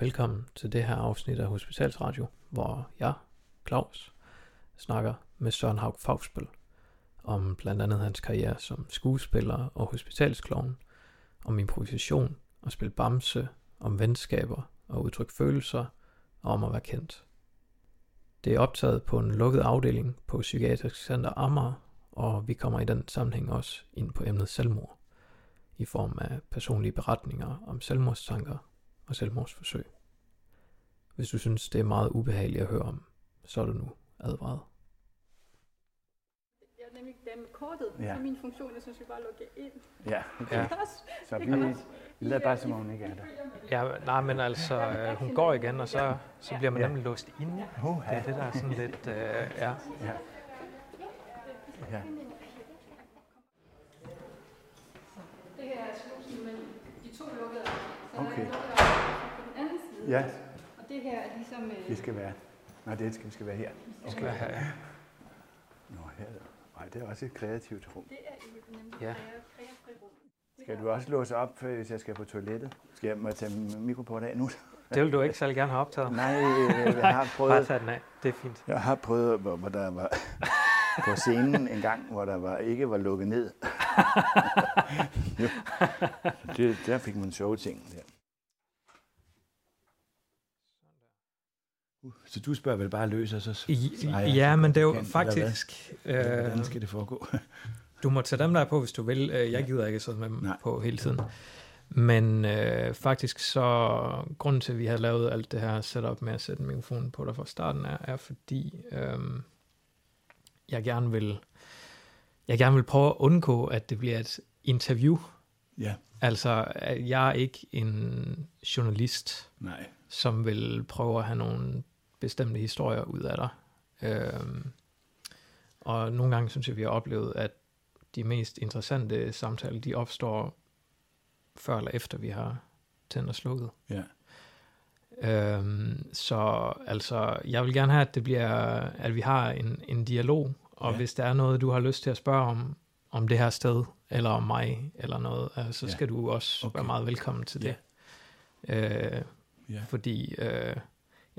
Velkommen til det her afsnit af Hospitalsradio, hvor jeg, Claus, snakker med Søren Haug Fagsbøl om blandt andet hans karriere som skuespiller og hospitalsklovn, om improvisation og spil bamse, om venskaber og udtryk følelser og om at være kendt. Det er optaget på en lukket afdeling på Psykiatrisk Center Amager, og vi kommer i den sammenhæng også ind på emnet selvmord i form af personlige beretninger om selvmordstanker og selvmordsforsøg. Hvis du synes, det er meget ubehageligt at høre om, så er du nu advaret. Jeg er nemlig den med kortet, Ja. ja. så min funktion, jeg synes, vi bare logge ind. Ja, okay. Ja. ja. Så vi, vi lader bare som om hun ikke er der. Ja, nej, men altså, øh, hun går igen, og så, så bliver man Ja. nemlig låst inde. Uh, Det er det, der er sådan lidt, øh, ja. Ja. Ja. Det her er slusen mellem de to lukkede. Så Okay. der er en lukket afdeling på den anden side. Ja, Og det her er ligesom... Øh, det skal være. Nej, det skal, skal være her. Det skal være her, ja. Nå, her. Nej, det er også et kreativt rum. det er et nemlig Ja. kreafri rum. Skal du også låse op, øh, hvis jeg skal på toilettet? Skal jeg må tage mikroport af nu? Det vil du ikke særlig gerne have optaget. Nej, øh, jeg har Bare prøvet, tag den af. Det er fint. jeg har prøvet hvor, hvor der var på scenen en gang, hvor der var, ikke var lukket ned. jo. Det, der fik man sjove ting. Der. Uh, Så du spørger vel bare løs, og så... I, Nej, ja, men det er jo faktisk... Øh, Hvordan skal det foregå? du må tage dem der på, hvis du vil. Øh, Jeg gider ikke sidde med dem Nej. på hele tiden. Men øh, faktisk så, grunden til, at vi har lavet alt det her setup med at sætte mikrofonen på dig fra starten, er, er fordi øh, jeg gerne vil jeg gerne vil prøve at undgå, at det bliver et interview. Ja, Altså, jeg er ikke en journalist, nej. som vil prøve at have nogle bestemte historier ud af dig. Øhm, og nogle gange synes jeg, vi har oplevet, at de mest interessante samtaler, de opstår før eller efter, vi har tændt og slukket. Ja. Øhm, så altså, jeg vil gerne have, at det bliver, at vi har en, en dialog, og Ja. hvis der er noget, du har lyst til at spørge om, om det her sted, eller om mig, eller noget, øh, så Ja. skal du også Okay. være meget velkommen til Ja. det. Øh, Ja. fordi øh,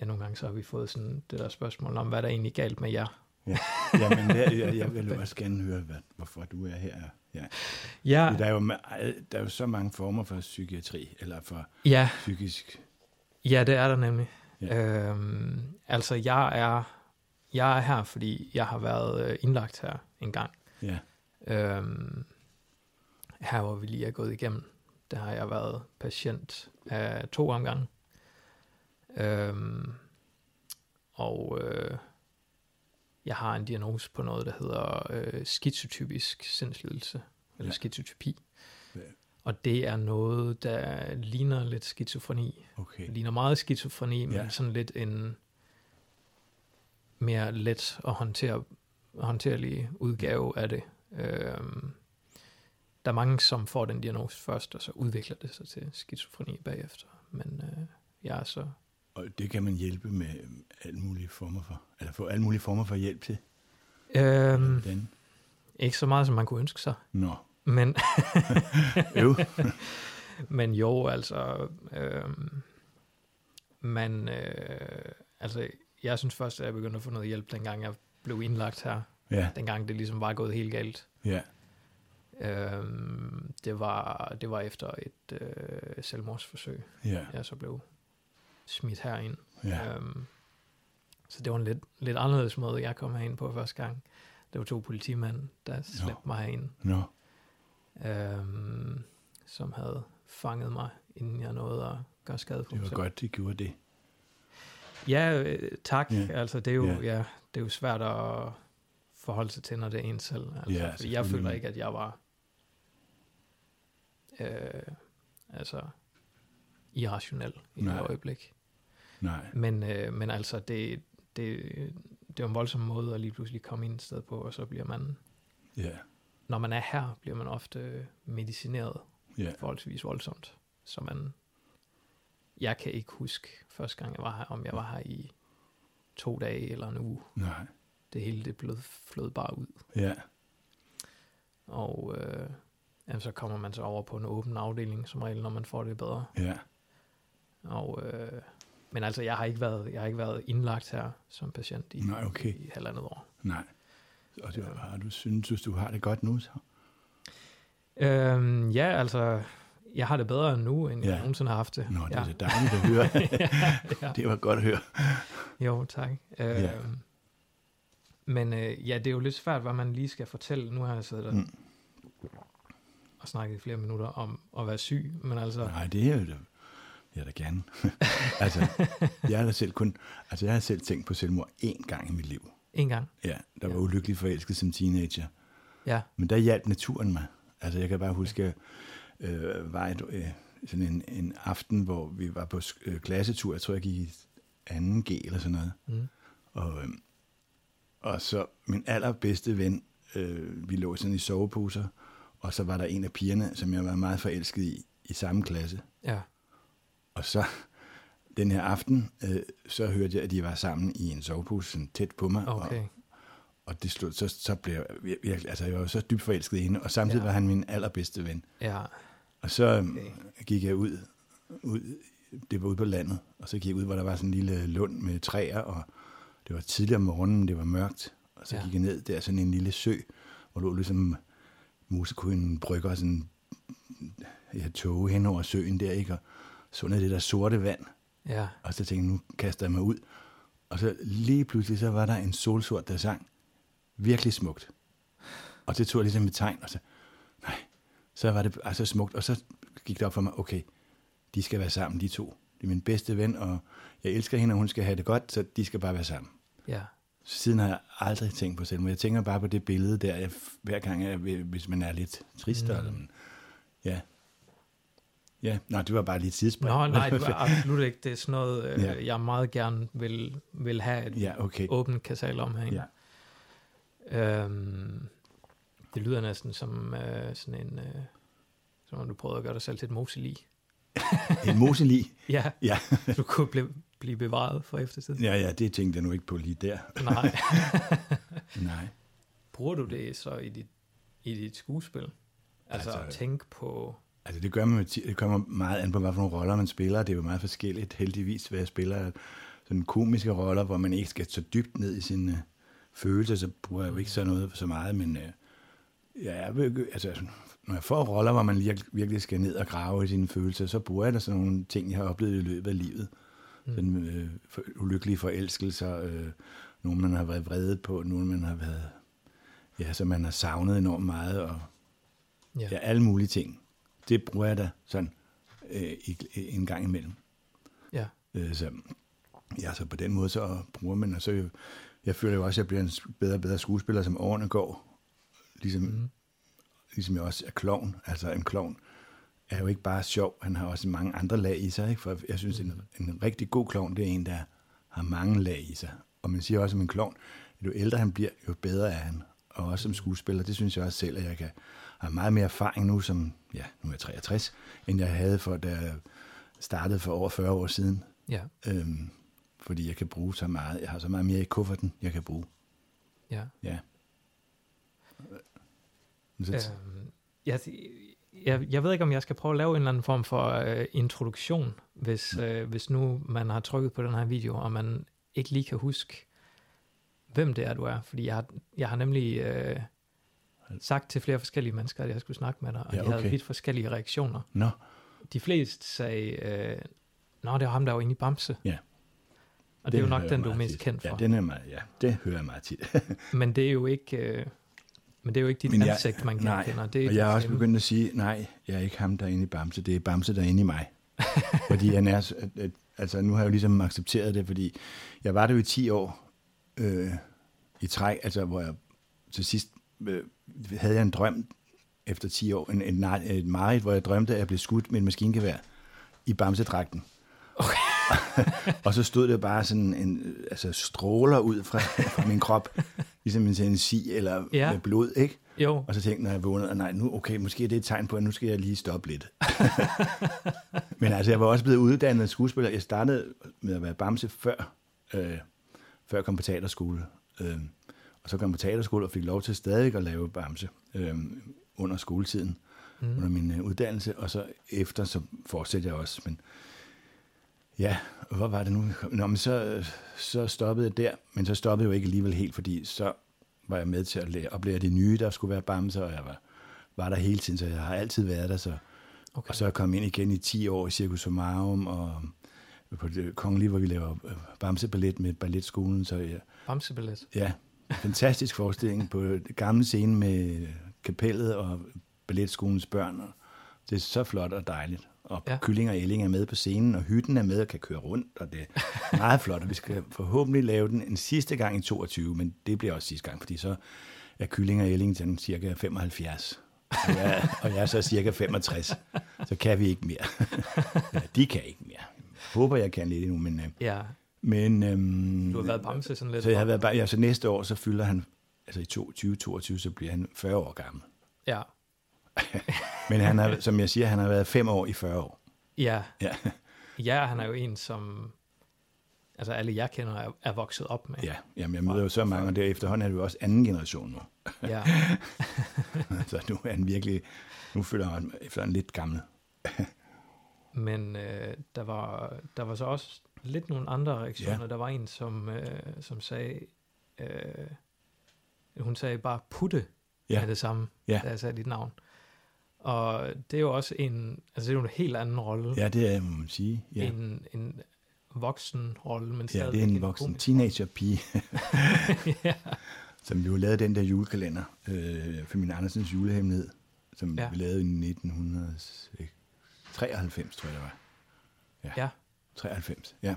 ja, nogle gange så har vi fået sådan det der spørgsmål om, hvad der egentlig er galt med jer. Jamen, jeg, jeg, jeg vil også gerne høre, hvad, hvorfor du er her. Ja. Ja, Der, er jo, der er jo så mange former for psykiatri, eller for ja, psykisk... ja det er der nemlig. Ja. Øhm, altså, jeg er, jeg er her, fordi jeg har været øh, indlagt her en gang. Ja, Øhm, her, hvor vi lige er gået igennem, der har jeg været patient af to omgange. Øhm, og øh, jeg har en diagnose på noget, der hedder øh, skizotypisk sindslidelse, eller Ja. skizotypi. Ja. Og det er noget, der ligner lidt skizofreni. okay. Det ligner meget skizofreni, men Ja. sådan lidt en mere let at håndtere, håndterlig udgave af det. Øhm, der er mange, som får den diagnose først, og så udvikler det sig til skizofreni bagefter. Men øh, jeg er så... Og det kan man hjælpe med alle mulige former for, eller få alle mulige former for hjælp til. Øhm, Hvordan? ikke så meget, som man kunne ønske sig. Nå, Men, øv. men jo, altså... Øhm, man, øh, altså, jeg synes først, at jeg begyndte at få noget hjælp, dengang jeg blev indlagt her. Ja, dengang det ligesom var gået helt galt. ja, Øhm, det, var, det var efter et øh, selvmordsforsøg, ja, jeg så blev smidt herind. ja. Øhm, så det var en lidt, lidt anderledes måde, jeg kom herind på første gang. Det var to politimænd, der slæbte mig herind, Nå, øhm, som havde fanget mig, inden jeg nåede at gøre skade på det mig var selv. godt, de gjorde det. Ja, øh, tak. Ja. Altså, det er, jo, Ja. ja. det er jo svært at forholde sig til, når det er en selv. Altså, Ja, fordi jeg føler ikke, at jeg var øh, altså irrationel i Nej. det øjeblik. Nej, Men, øh, men altså, det, det, det er en voldsom måde at lige pludselig komme ind et sted på, og så bliver man, ja, når man er her, bliver man ofte medicineret ja, forholdsvis voldsomt. Så man, jeg kan ikke huske første gang, jeg var her, om jeg var her i to dage eller en uge. nej, Det hele det blød, flød bare ud. ja, Og øh, jamen, så kommer man så over på en åben afdeling, som regel, når man får det bedre. ja, Og øh, Men altså, jeg har ikke været, jeg har ikke været indlagt her som patient i, Nej, okay. i halvandet år. Nej. Og det, har du synes, du har det godt nu så? Øhm, ja, altså, jeg har det bedre nu, end Ja. jeg nogensinde har haft det. Nå, det ja. er da dejligt at høre. ja. det var godt at høre. Jo, tak. Øhm, Ja. Men øh, ja, det er jo lidt svært, hvad man lige skal fortælle. Nu har jeg siddet og, Mm. og snakket i flere minutter om at være syg, men altså, Nej, det er jo det. Jeg da gerne. altså, jeg har selv kun, altså jeg har selv tænkt på selvmord én gang i mit liv. en gang. Ja, der var Ja. ulykkelig forelsket som teenager. Ja, Men der hjalp naturen mig. Altså jeg kan bare huske, at øh, var et, øh, sådan en, en aften, hvor vi var på øh, klassetur. Jeg tror, jeg gik i 2G eller sådan noget. mm. Og, øh, og så min allerbedste ven, øh, vi lå sådan i soveposer, og så var der en af pigerne, som jeg var meget forelsket i, i samme klasse. ja, Og så den her aften, øh, så hørte jeg, at de var sammen i en sovepose sådan tæt på mig. okay. Og, og det slog, så, så blev jeg vir- virkelig, altså jeg var så dybt forelsket i hende, og samtidig Ja. var han min allerbedste ven. Ja, Og så okay. Okay. gik jeg ud, ud, det var ude på landet, og så gik jeg ud, hvor der var sådan en lille lund med træer, og det var tidligere om morgenen, det var mørkt, og så Ja. gik jeg ned der sådan en lille sø, hvor lå ligesom musekuen brygger sådan ja, tåge hen over søen der, ikke? Og så ned i det der sorte vand, ja, og så tænkte jeg, nu kaster jeg mig ud. Og så lige pludselig, så var der en solsort, der sang virkelig smukt. Og det tog jeg ligesom et tegn, og så, nej, så var det altså smukt. Og så gik det op for mig, okay, de skal være sammen, de to. Det er min bedste ven, og jeg elsker hende, og hun skal have det godt, så de skal bare være sammen. ja, Så siden har jeg aldrig tænkt på selvmord. Jeg tænker bare på det billede der, jeg, hver gang, jeg, hvis man er lidt trist. Mm. Eller, ja. Ja, nej, det var bare lige et sidespring. Nå, nej, det var absolut ikke. Det er sådan noget, øh, Ja. jeg meget gerne vil, vil have et Ja, okay. åbent kasal om herinde. Ja. Øhm, det lyder næsten som øh, sådan en... Øh, som om du prøvede at gøre dig selv til et moselig. En moselig. Ja, Ja. du kunne blive, blive bevaret for eftertiden. Ja, ja, det tænkte jeg nu ikke på lige der. Nej. Nej. Bruger du det så i dit, i dit skuespil? Altså, Altså- altså tænk på... Altså det gør man, det kommer meget an på, hvad for nogle roller man spiller. Det er jo meget forskelligt, heldigvis, hvad jeg spiller. Sådan komiske roller, hvor man ikke skal så dybt ned i sine øh, følelser, så bruger jeg jo ikke så noget så meget, men øh, ja, jeg vil, altså, når jeg får roller, hvor man virkelig, skal ned og grave i sine følelser, så bruger jeg da sådan nogle ting, jeg har oplevet i løbet af livet. Mm. Sådan øh, for, ulykkelige forelskelser, øh, nogle man har været vredet på, nogle man har været, ja, som man har savnet enormt meget, og Ja. Ja, alle mulige ting. Det bruger jeg da sådan øh, i, en gang imellem. ja. Øh, så, ja, så på den måde så bruger man, og så jo, jeg føler jo også, at jeg bliver en bedre og bedre skuespiller, som årene går. Ligesom, Mm. ligesom jeg også er klovn. Altså en klovn er jo ikke bare sjov, han har også mange andre lag i sig. Ikke? For jeg synes, en, en rigtig god klovn, det er en, der har mange lag i sig. Og man siger også om en klovn, at jo ældre han bliver, jo bedre er han. Og også som skuespiller, det synes jeg også selv, at jeg kan have meget mere erfaring nu, som, ja, nu er jeg 63, end jeg havde for, da jeg startede for over 40 år siden. Ja, Øhm, fordi jeg kan bruge så meget, jeg har så meget mere i kufferten, jeg kan bruge. ja. Ja. Så, Øhm, jeg, jeg, jeg ved ikke, om jeg skal prøve at lave en eller anden form for øh, introduktion, hvis, øh, hvis nu man har trykket på den her video, og man ikke lige kan huske, hvem det er, du er. Fordi jeg har, jeg har nemlig øh, sagt til flere forskellige mennesker, at jeg skulle snakke med dig, og Ja, de havde okay. vidt forskellige reaktioner. Nå, De fleste sagde, øh, Nå, det var ham, der var inde i Bamse. Ja. Og det er jo den nok den, du er mest tit. kendt for. Ja, den er meget, ja, det hører jeg meget tit. Men det er jo ikke... Øh, men det er jo ikke dit Men jeg- ansigt, man nej, genkender. Det er og jeg har din også begyndt at sige, nej, jeg er ikke ham, der er inde i Bamse, det er Bamse, der er inde i mig. fordi han er, altså nu har jeg jo ligesom accepteret det, fordi jeg var der jo i 10 år øh, i træk, altså hvor jeg til sidst øh, havde jeg en drøm efter 10 år, en, en, en, et mareridt, hvor jeg drømte, at jeg blev skudt med en maskingevær i Bamse-dragten. Okay. og så stod det bare sådan en, altså stråler ud fra, fra min krop, ligesom en, en si eller Ja. med blod, ikke? Jo, Og så tænkte jeg, når jeg vågnede, nej, nu, okay, måske er det et tegn på, at nu skal jeg lige stoppe lidt. Men altså, jeg var også blevet uddannet skuespiller. Jeg startede med at være bamse før, øh, før jeg kom på teaterskole. Øh, og så kom jeg på teaterskole og fik lov til stadig at lave bamse øh, under skoletiden, Mm. under min øh, uddannelse. Og så efter, så fortsatte jeg også. Men ja, hvor var det nu? Nå, men så, så stoppede jeg der, men så stoppede jeg jo ikke alligevel helt, fordi så var jeg med til at lære, oplære det nye, der skulle være bamser, og jeg var, var der hele tiden, så jeg har altid været der. Så. Okay. Og så er jeg kommet ind igen i 10 år i Circus Somarum, og på det kongelige, hvor vi laver øh, bamseballet med balletskolen. Så ja, Bamseballet. ja, fantastisk forestilling på det gamle scene med kapellet og balletskolens børn. Det er så flot og dejligt. Og Ja. Kylling og Elling er med på scenen, og hytten er med og kan køre rundt, og det er meget flot. Og vi skal forhåbentlig lave den en sidste gang i 22, men det bliver også sidste gang, fordi så er Kylling og Elling sådan cirka 75. Og jeg, og jeg er så cirka 65. Så kan vi ikke mere. ja, de kan ikke mere. Jeg håber, jeg kan lidt endnu, men... øh, Ja, men øhm, du har været bamse sådan lidt. så jeg har været ja, så næste år, så fylder han, altså i 2022, så bliver han 40 år gammel. Ja, Men han har, som jeg siger, han har været 5 år i 40 år. ja. Ja, Ja, han er jo en, som altså alle jeg kender er, er vokset op med. ja. Jamen, jeg møder jo så mange, og der efterhånden er det jo også anden generation nu. ja. Så nu er han virkelig, nu føler han efter en lidt gammel. Men øh, der, var, der var så også lidt nogle andre reaktioner. Ja. Der var en, som, øh, som sagde, øh, hun sagde bare putte ja. Ja. med det samme, Ja. da jeg sagde dit navn. Og det er jo også en, altså det er jo en helt anden rolle, Ja, det er, må man sige. Ja, en, en voksen rolle, men ja stadigvæk det er en voksen komisk teenager-pige, ja. som jo lavede den der julekalender, øh, Familie Andersens julehemmelighed, som Ja. ja. vi lavede i 1993, tror jeg det var. ja, 93, ja.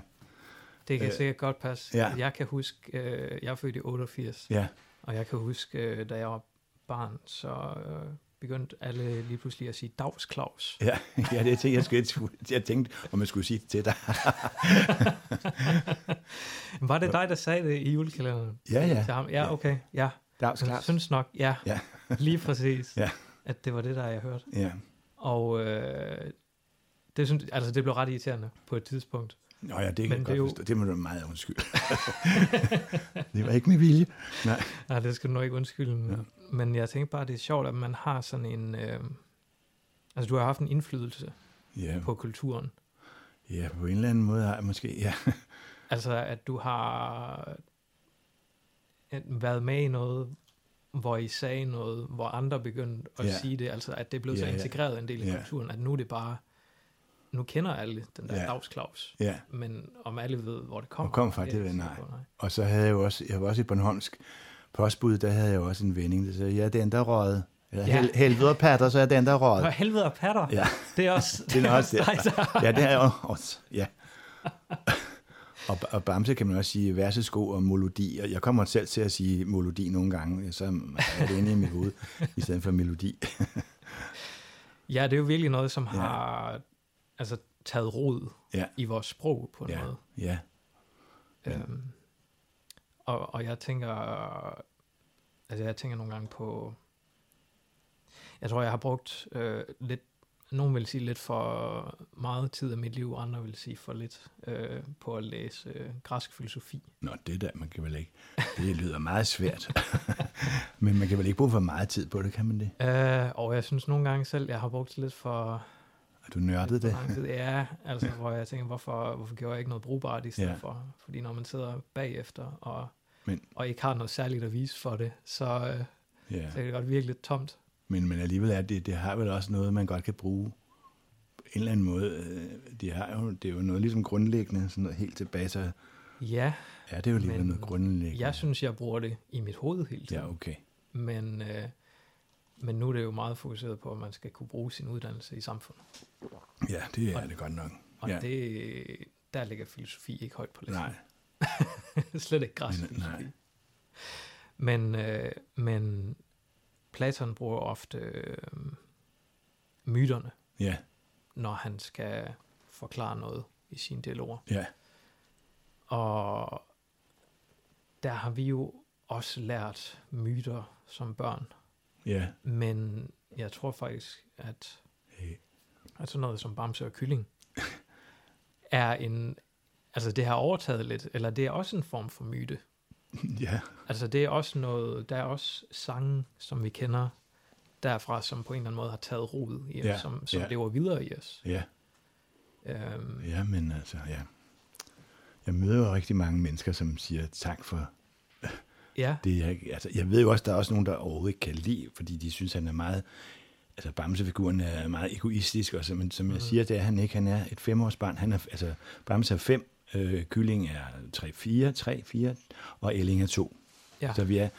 det kan Øh, sikkert godt passe. ja. Jeg kan huske, øh, jeg er født i 88, Ja, Og jeg kan huske, øh, da jeg var barn, så øh, begyndte alle lige pludselig at sige Dags Claus. Ja, ja det tænkte jeg, skulle, jeg tænkte, om jeg skulle sige det til dig. Var det dig, der sagde det i julekalenderen? Ja, ja. Til ham? Ja, okay. Ja. Dags Jeg klart. synes nok, ja. Ja. Lige præcis. Ja. At det var det, der jeg hørte. Ja. Og øh, det, synes, altså, det blev ret irriterende på et tidspunkt. Nå ja, det kan Men det godt er jo- forstå. Det må du meget undskylde. det var ikke med vilje. Nej. Nej, det skal du nok ikke undskylde. Ja. Ja. Men jeg tænker bare, det er sjovt, at man har sådan en... Øh, altså, du har haft en indflydelse Ja, på kulturen. ja, på en eller anden måde har jeg måske, ja. Altså, at du har øh, været med i noget, hvor I sagde noget, hvor andre begyndte at Ja. sige det, altså at det blev så Ja, ja. integreret en del i Ja. kulturen, at nu er det bare, nu kender alle den der Ja. ja. Dags Claus, ja. men om alle ved, hvor det kommer. Hvor kom fra, er det jeg ved på, nej. Og så havde jeg jo også, jeg var også i Bornholmsk postbud, der havde jeg også en vending, der sagde, ja, den der røget. Eller Ja. hel, helvede og patter, så er den der Nå, røget. helvede og patter. Ja. Det er også, Det er også det. dig, der- Ja, det er også, ja. Og, og Bamse kan man også sige versesko og melodi, og jeg kommer selv til at sige melodi nogle gange, så er det inde i mit hoved, i stedet for melodi. Ja, det er jo virkelig noget, som Ja. Altså, taget rod Ja. i vores sprog på en Ja, måde. ja. Øhm, og, og jeg tænker, altså jeg tænker nogle gange på, jeg tror, jeg har brugt øh, lidt, nogen vil sige lidt for meget tid af mit liv, andre vil sige for lidt øh, på at læse øh, græsk filosofi. Nå, det der, man kan vel ikke, det lyder meget svært. Men man kan vel ikke bruge for meget tid på det, kan man det? Øh, og jeg synes nogle gange selv, jeg har brugt lidt for, Har du nørdet for det? tid. Ja, altså hvor jeg tænker, hvorfor, hvorfor gjorde jeg ikke noget brugbart i stedet Ja. for? Fordi når man sidder bagefter og, Men- og ikke har noget særligt at vise for det, så, øh, Ja. så kan det godt virke lidt tomt. Men, men alligevel er det, det har vel også noget, man godt kan bruge på en eller anden måde. Øh, De har jo, det er jo noget ligesom grundlæggende, sådan noget helt tilbage, så Ja, er det jo alligevel noget grundlæggende. jeg synes, jeg bruger det i mit hoved hele tiden. Ja, okay. Men, øh, men nu er det jo meget fokuseret på, at man skal kunne bruge sin uddannelse i samfundet. Ja, det er Og- det godt nok. Og Ja. det, der ligger filosofi ikke højt på listen. Nej, Slet ikke græsk Men- nej. Men, øh, men Platon bruger ofte øh, myterne, ja, når han skal forklare noget i sine dialoger. ja, Og der har vi jo også lært myter som børn. Ja. Men jeg tror faktisk, at, Øh, at sådan noget som Bamse og Kylling er en... Altså det har overtaget lidt, eller det er også en form for myte. Ja, Altså det er også noget, der er også sange, som vi kender derfra, som på en eller anden måde har taget rod i os, Ja, som, som ja. lever videre i os. ja, Øhm, ja, men altså, ja. jeg møder jo rigtig mange mennesker, som siger tak for Ja, det. Altså, jeg ved jo også, der er også nogen, der overhovedet ikke kan lide, fordi de synes, han er meget... Altså, Bamse-figuren er meget egoistisk, og men som jeg siger, det er han ikke. Han er et femårsbarn. Han er, altså, Bamse er fem, øh, Kylling er 3-4, 3-4, og Elling er 2. Ja. Så vi er...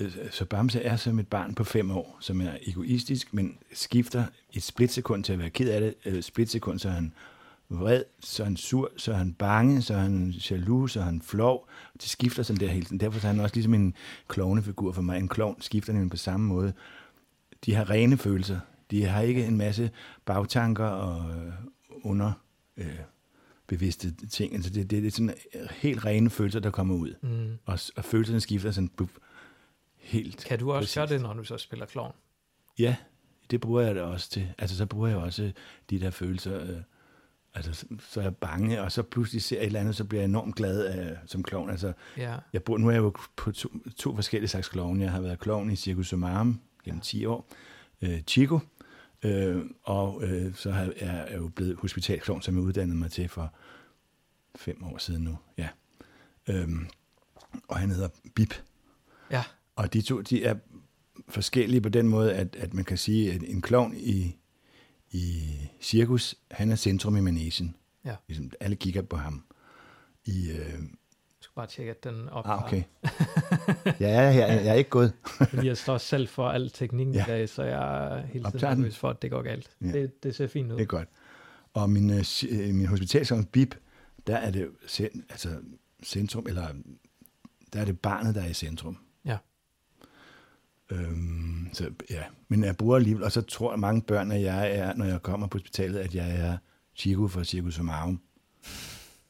øh, Så Bamse er som et barn på fem år, som er egoistisk, men skifter et splitsekund til at være ked af det. Et splitsekund, så er han vred, så er han sur, så er han bange, så er han jaloux, så er han flov. Det skifter sådan der hele tiden. Derfor er han også ligesom en klovnefigur for mig. En klovn skifter nemlig på samme måde. De har rene følelser. De har ikke en masse bagtanker og øh, under øh, bevidste ting. Altså det, det, det er sådan helt rene følelser, der kommer ud. mm. Og, og følelserne skifter sådan bup, helt. kan du også Præcis. gøre det, når du så spiller klovn? Ja, det bruger jeg det også til. Altså, så bruger jeg også de der følelser. Øh, altså, så, er jeg bange, og så pludselig ser jeg et eller andet, så bliver jeg enormt glad af, som klovn. Altså, Ja, jeg bor, nu er jeg jo på to, to forskellige slags klovn. Jeg har været klovn i Circus Somarum gennem 10 år. Øh, Chico. Øh, og øh, så har, er jeg jo blevet hospitalklovn, som jeg uddannede mig til for fem år siden nu. Ja. Øhm, og han hedder Bip. ja, Og de to, de er forskellige på den måde, at, at man kan sige, at en klovn i, i cirkus, han er centrum i managen. Ja. Ligesom, alle kigger på ham. I, øh, jeg skal bare tjekke, at den op. ah, okay. ja, jeg, jeg, jeg er ikke gået. Fordi jeg står selv for al teknikken ja. I dag, så jeg er hele tiden nervøs for, at det går galt. Ja. Det, det ser fint ud. Det er godt. Og min, øh, øh, min hospitalsong Bip, der er det altså centrum, eller der er det barnet, der er i centrum. Øhm, så ja, men jeg bruger alligevel, og så tror mange børn, at jeg er, når jeg kommer på hospitalet, at jeg er Chico fra Circus Somarum.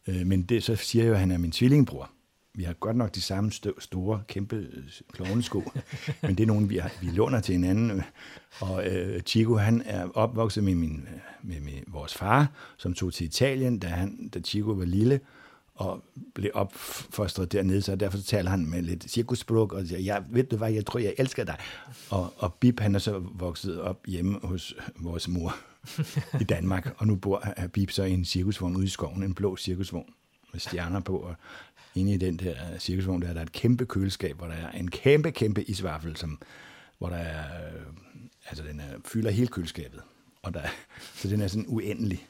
Øh, men det, så siger jeg jo, at han er min tvillingbror. Vi har godt nok de samme stø- store, kæmpe øh, klovnesko, men det er nogen, vi, har, vi låner til hinanden. Og øh, Chico, han er opvokset med, min, med, med vores far, som tog til Italien, da, han, da Chico var lille, og blev opfostret dernede, så derfor taler han med lidt cirkussprog, og siger, ja, ved du hvad, jeg tror, jeg elsker dig. Og, og Bip, han er så vokset op hjemme hos vores mor i Danmark, og nu bor Bip så i en cirkusvogn ude i skoven, en blå cirkusvogn med stjerner på, og inde i den der cirkusvogn, der er der et kæmpe køleskab, hvor der er en kæmpe, kæmpe isvaffel, som, hvor der er, øh, altså den er, fylder hele køleskabet. Og der, så den er sådan uendelig,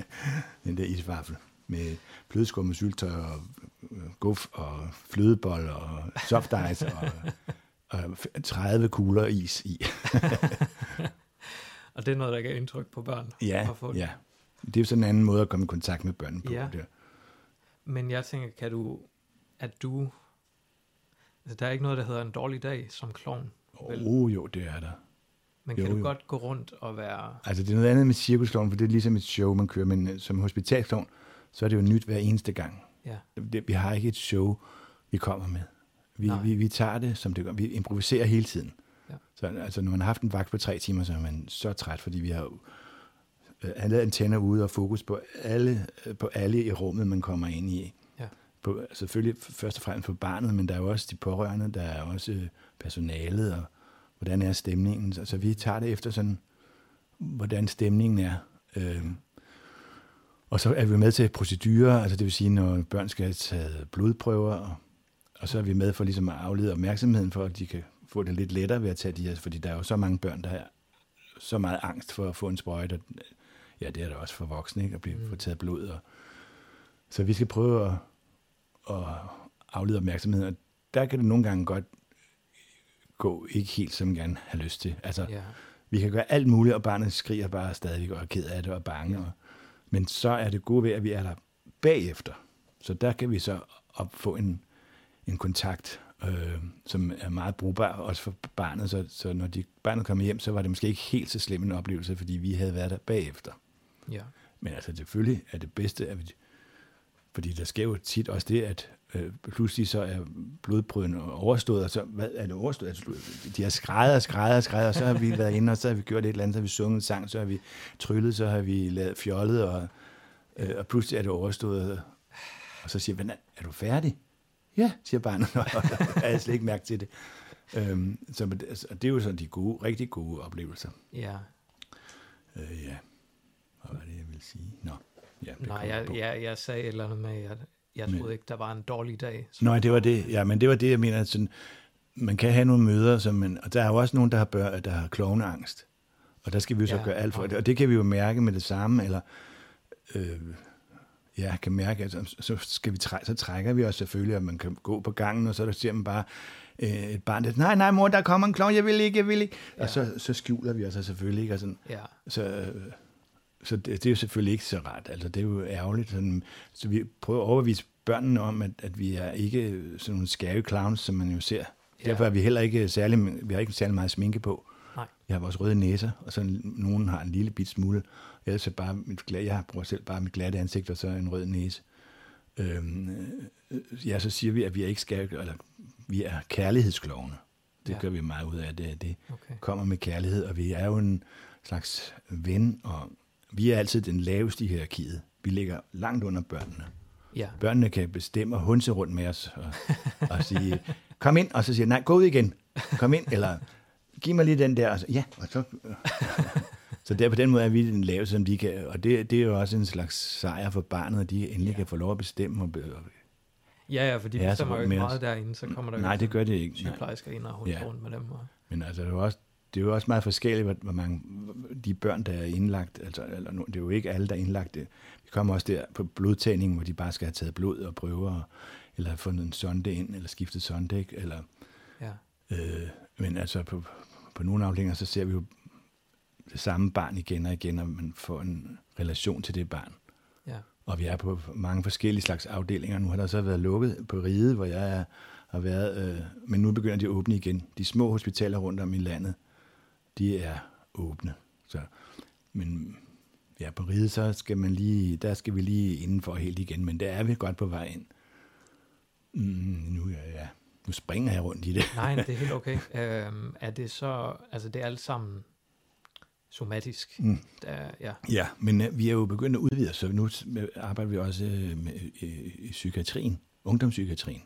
den der isvaffel, med flødeskum og syltøj og øh, guf og flødebold og soft ice og, og 30 kugler is i. Og det er noget, der gør indtryk på børn. Ja, få det. ja. Det er jo sådan en anden måde at komme i kontakt med børn på. Ja. Der. Men jeg tænker, kan du, at du, altså der er ikke noget, der hedder en dårlig dag som klovn. Vel? Oh, jo, det er der. Men kan jo, du jo. godt gå rundt og være, Altså, det er noget andet med cirkusklovn, for det er ligesom et show, man kører, men øh, som hospitalsklovn, så er det jo nyt hver eneste gang. ja, Det, vi har ikke et show, vi kommer med. Vi, Nej. vi, vi tager det, som det gør. Vi improviserer hele tiden. Ja. Så altså, når man har haft en vagt på tre timer, så er man så træt, fordi vi har øh, alle antenner ude og fokus på alle, øh, på alle i rummet, man kommer ind i. Ja. På, selvfølgelig f- først og fremmest på barnet, men der er jo også de pårørende, der er også øh, personalet, og hvordan er stemningen. Så, så vi tager det efter sådan, hvordan stemningen er. Øh, og så er vi med til procedurer, altså det vil sige, når børn skal have taget blodprøver, og, og så er vi med for ligesom at aflede opmærksomheden for, at de kan få det lidt lettere ved at tage de her, fordi der er jo så mange børn, der har så meget angst for at få en sprøjte. Ja, det er der også for voksne, ikke? At blive mm. få taget blod. Og, så vi skal prøve at, at aflede opmærksomheden, og der kan det nogle gange godt gå ikke helt, som man gerne har lyst til. Altså, ja, vi kan gøre alt muligt, og barnet skriger bare stadigvæk og er ked af det og bange. Og, men så er det gode ved, at vi er der bagefter. Så der kan vi så op få en, en kontakt, øh, som er meget brugbar også for barnet. Så, så når de, barnet kommer hjem, så var det måske ikke helt så slem en oplevelse, fordi vi havde været der bagefter. ja, Men altså selvfølgelig er det bedste, at vi, fordi der sker jo tit også det, at øh, pludselig så er blodprøven overstået, og så hvad er det overstået? Altså, de har skrejet og skrejet og og så har vi været inde, og så har vi gjort et eller andet, så har vi sunget en sang, så har vi tryllet, så har vi lavet fjollet, og, øh, og pludselig er det overstået. Og så siger "Hvad, er du færdig? Ja, siger barnet, og jeg havde slet ikke mærke til det. Øhm, så det- altså, det er jo sådan de gode, rigtig gode oplevelser. ja. Øh, ja, hvad var det, jeg ville sige? Nå, ja, det Nej, jeg, på. jeg, jeg sagde et eller andet med, at, jeg Men- troede ikke, der var en dårlig dag. Så, Nå, det var det. Ja, men det var det, jeg mener. at Sådan, man kan have nogle møder, som man, og der er jo også nogen, der har, bør, der har klovneangst. Og der skal vi jo så Ja, gøre alt for det. Og det kan vi jo mærke med det samme, eller øh, ja, kan mærke, at så, så, skal vi træ, så trækker vi os selvfølgelig, at man kan gå på gangen, og så der ser man bare øh, et barn, der nej, nej, mor, der kommer en klovn, jeg vil ikke, jeg vil ikke. Ja. Ja. Og så, så skjuler vi os selvfølgelig ikke, og sådan, ja, så, øh, så det, det er jo selvfølgelig ikke så rart. Altså, det er jo ærgerligt. Sådan, så vi prøver at overbevise børnene om, at, at vi er ikke sådan nogle skæve clowns, som man jo ser. Ja. Derfor er vi heller ikke særlig, vi har ikke særlig meget sminke på. Nej. Vi har vores røde næser, og så nogen har en lille bit smule. Ellers er bare mit, jeg bruger selv bare mit glatte ansigt, og så en rød næse. Øhm, øh, ja, så siger vi, at vi er ikke skal, eller vi er kærlighedsklovne. Det ja. gør vi meget ud af. Det, det okay. kommer med kærlighed, og vi er jo en slags ven, og vi er altid den laveste i hierarkiet. Vi ligger langt under børnene. Ja, Børnene kan bestemme og hunse rundt med os og, og sige, kom ind, og så siger nej, gå ud igen, kom ind, eller giv mig lige den der, og så, ja, og så... Så der på den måde er vi den laveste, som de kan, og det, det er jo også en slags sejr for barnet, at de endelig Ja. kan få lov at bestemme. Og, ja, ja for de Ja, bestemmer jo ikke med os. meget derinde, så kommer der nej, jo det gør det ikke. Sygeplejersker ind og holder Ja. rundt med dem. Og, Men altså, det er jo også, det er jo også meget forskelligt, hvor, hvor mange de børn, der er indlagt, altså, eller, det er jo ikke alle, der er indlagt. Det. Vi kommer også der på blodtagning, hvor de bare skal have taget blod og prøver, eller have fundet en sonde ind, eller skiftet sonde, ikke? eller ja, Øh, men altså på, på nogle afdelinger, så ser vi jo det samme barn igen og igen, og man får en relation til det barn. ja, Og vi er på mange forskellige slags afdelinger. Nu har der så været lukket på Ride, hvor jeg er, har været, øh, men nu begynder de at åbne igen. De små hospitaler rundt om i landet, de er åbne. Så, men ja, på Ride, så skal man lige, der skal vi lige indenfor helt igen, men der er vi godt på vej ind. Mm, nu, ja, ja, nu springer jeg rundt i det. nej, det er helt okay. Øhm, er det så, altså det er alt sammen somatisk? Mm. Der, ja, Ja, men øh, vi er jo begyndt at udvide, så nu arbejder vi også øh, med, øh, psykiatrien, ungdomspsykiatrien.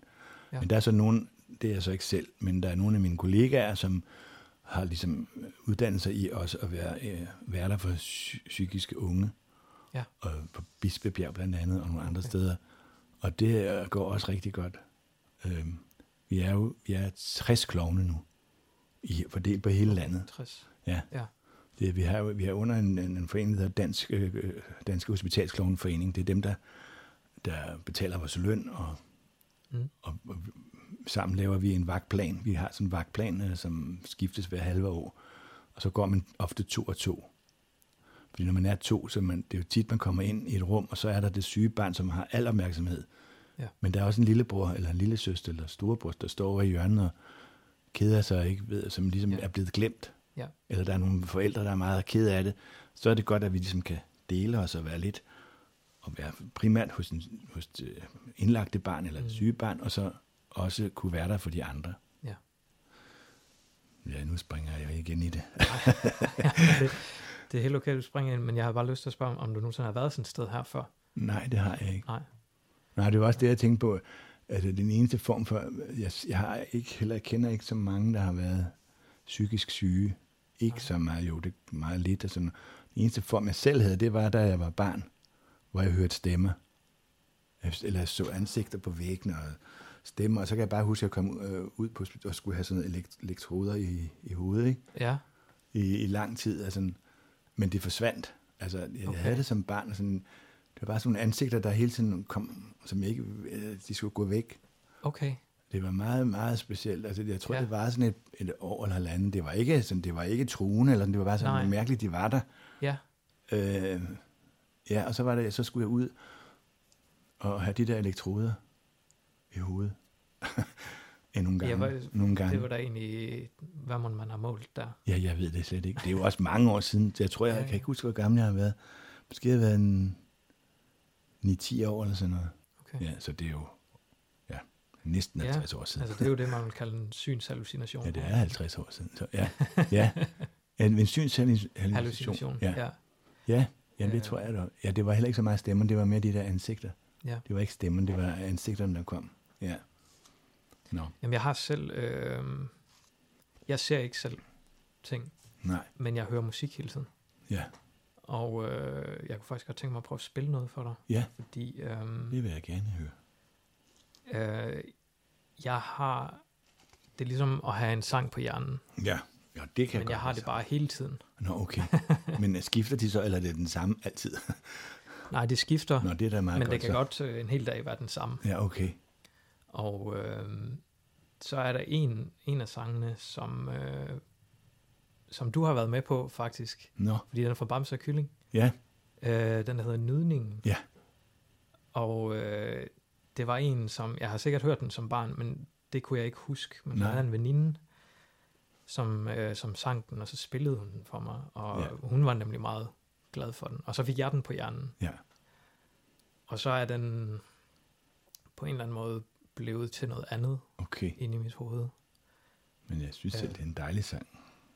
Ja. Men der er så nogen, det er jeg så ikke selv, men der er nogle af mine kollegaer, som har ligesom uddannet sig i også at være øh, værter for psy- psykiske unge. Ja. Og på Bispebjerg blandt andet, og nogle andre Okay. steder. Og det øh, går også rigtig godt. Øh, vi er jo vi er 60 klovne nu, i, fordelt på hele landet. 60. Ja. Ja. Det, vi, har, vi er under en, en, en forening, der hedder Dansk, øh, øh, Danske Hospitalsklovneforening. Det er dem, der, der betaler vores løn, og, Mm. og, og sammen laver vi en vagtplan. Vi har sådan en vagtplan, øh, som skiftes hver halve år. Og så går man ofte to og to. Fordi når man er to, så man, det er jo tit, man kommer ind i et rum, og så er der det syge barn, som har al opmærksomhed. Ja. Men der er også en lillebror, eller en lille søster, eller storebror, der står over i hjørnet og keder sig ikke ved, som ligesom Ja. er blevet glemt Ja. eller der er nogle forældre, der er meget ked af det, så er det godt, at vi ligesom kan dele os og være lidt, og være primært hos, en, hos det indlagte barn eller Mm. et syge barn, og så også kunne være der for de andre. Ja. Ja, nu springer jeg igen i det. det, det er helt okay, du springer ind, men jeg har bare lyst til at spørge, om du nogensinde har været sådan et sted her før. Nej, det har jeg ikke. Nej. Nej, det var også det, jeg tænkte på, at det er den eneste form for, jeg, jeg har ikke, heller kender ikke så mange, der har været psykisk syge. Ikke Nej. så meget, jo, det er meget lidt. Og sådan. Den eneste form, jeg selv havde, det var, da jeg var barn, hvor jeg hørte stemmer. Eller så ansigter på væggene og stemmer, og så kan jeg bare huske, at jeg kom øh, ud på og skulle have sådan noget elekt- elektroder i, i hovedet, ikke? Ja, I, i lang tid. Altså, men det forsvandt. Altså, jeg Okay. havde det som barn, sådan, det var bare sådan nogle ansigter, der hele tiden kom, som ikke, øh, de skulle gå væk. okay. Det var meget, meget specielt. Altså, jeg tror, Ja. det var sådan et, et år eller halvandet. Det var ikke, sådan, det var ikke truende, eller det var bare sådan. Nej. mærkeligt, de var der. Ja, Øh, ja, og så var det, så skulle jeg ud og have de der elektroder i hovedet. Endnu nogle Ja, gange. hvad- nogle gange. det var da egentlig, hvad må man har målt der? Ja, jeg ved det slet ikke. Det er jo også mange år siden. Jeg tror, jeg, Ja, ja. kan ikke huske, hvor gammel jeg har været. Måske har jeg været en 9-10 år eller sådan noget. Okay. Ja, så det er jo ja, næsten Ja, 50 år siden. Altså, det er jo det, man vil kalde en synshallucination. Ja, det er 50 år siden. Så, ja, ja. En, en synshallucination. Hallucination, Ja, ja. ja. ja Øh. det tror jeg da. Ja, det var heller ikke så meget stemmer, det var mere de der ansigter. ja. Det var ikke stemmen, det var ansigterne, der kom. Ja. Nå, Jamen, jeg har selv, øh, jeg ser ikke selv ting, nej. men jeg hører musik hele tiden. Ja, Og øh, jeg kunne faktisk godt tænke mig at prøve at spille noget for dig, ja, fordi øh, det vil jeg gerne høre. Øh, jeg har... Det er ligesom at have en sang på hjernen, Ja, ja det kan men godt jeg har det bare hele tiden. Nå, okay. Men øh, skifter de så, eller er det den samme altid? Nej, det skifter, Nå, det er da meget men godt det kan så. godt øh, en hel dag være den samme. Ja, okay. Og øh, så er der en, en af sangene, som, øh, som du har været med på, faktisk. Nå, Fordi den er fra Bamse og Kylling. ja, Øh, den der hedder Nydningen. Ja. Og øh, det var en, som... Jeg har sikkert hørt den som barn, men det kunne jeg ikke huske. Men Nej. der er en veninde, som, øh, som sang den, og så spillede hun den for mig. Og ja. hun var nemlig meget glad for den. Og så fik jeg den på hjernen. ja. Og så er den på en eller anden måde blevet til noget andet Okay. inde i mit hoved. Men jeg synes selv, Øh. det er en dejlig sang.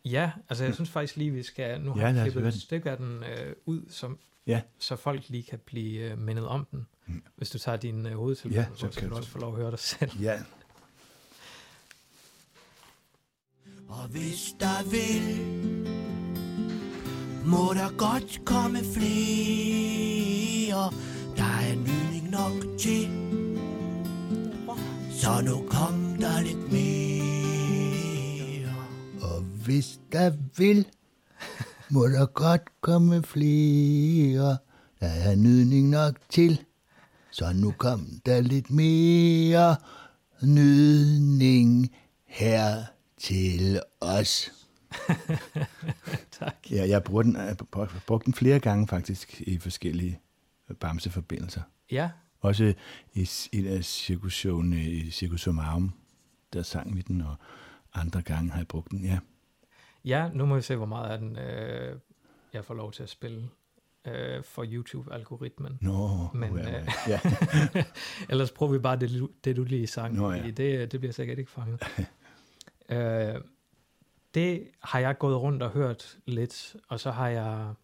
Ja, altså jeg synes faktisk lige, vi skal... Nu Ja, har jeg os klippet et den. stykke af den øh, ud, som, Ja. så folk lige kan blive øh, mindet om den. Mm. Hvis du tager din øh, hovedtelefon, Ja, så så, kan du- også få lov at høre dig selv. Ja, Og hvis der vil, må der godt komme flere. Der er nydning nok til, så nu kom der lidt mere. Og hvis der vil, må der godt komme flere. Der er nydning nok til, så nu kom der lidt mere nydning her til os. tak. ja jeg bruger den, jeg har brugt den flere gange faktisk i forskellige bamseforbindelser. Ja, Også i et af cirkusshowene i Circus der sang vi den, og andre gange har jeg brugt den, ja. ja, nu må vi se, hvor meget af den øh, jeg får lov til at spille øh, for YouTube-algoritmen. Nå, Men, ja, øh, ja. Ellers prøver vi bare det, det du lige sang, Nå, ja. det, det bliver sikkert ikke fanget. øh, det har jeg gået rundt og hørt lidt, og så har jeg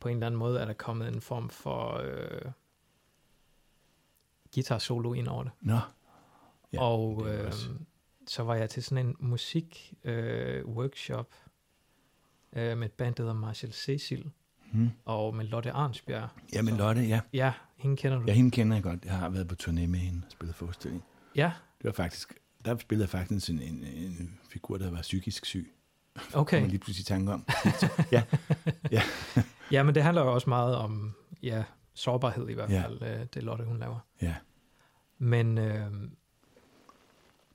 på en eller anden måde, er der kommet en form for øh, guitar solo ind over det. Nå, Ja, ja, og det øh, så var jeg til sådan en musik øh, workshop øh, med et band, der hedder Marshall Cecil, hmm. og med Lotte Arnsbjerg. ja, men Så- Lotte, ja. Ja, hende kender du. Ja, hende kender jeg godt. Jeg har været på turné med hende og spillet forestilling. ja Det var faktisk, der spillede jeg faktisk en, en, en figur, der var psykisk syg. Okay. man lige pludselig tanke om. ja, Ja, men det handler jo også meget om ja, sårbarhed i hvert Ja. fald, øh, det Lotte, hun laver. ja, Men øh,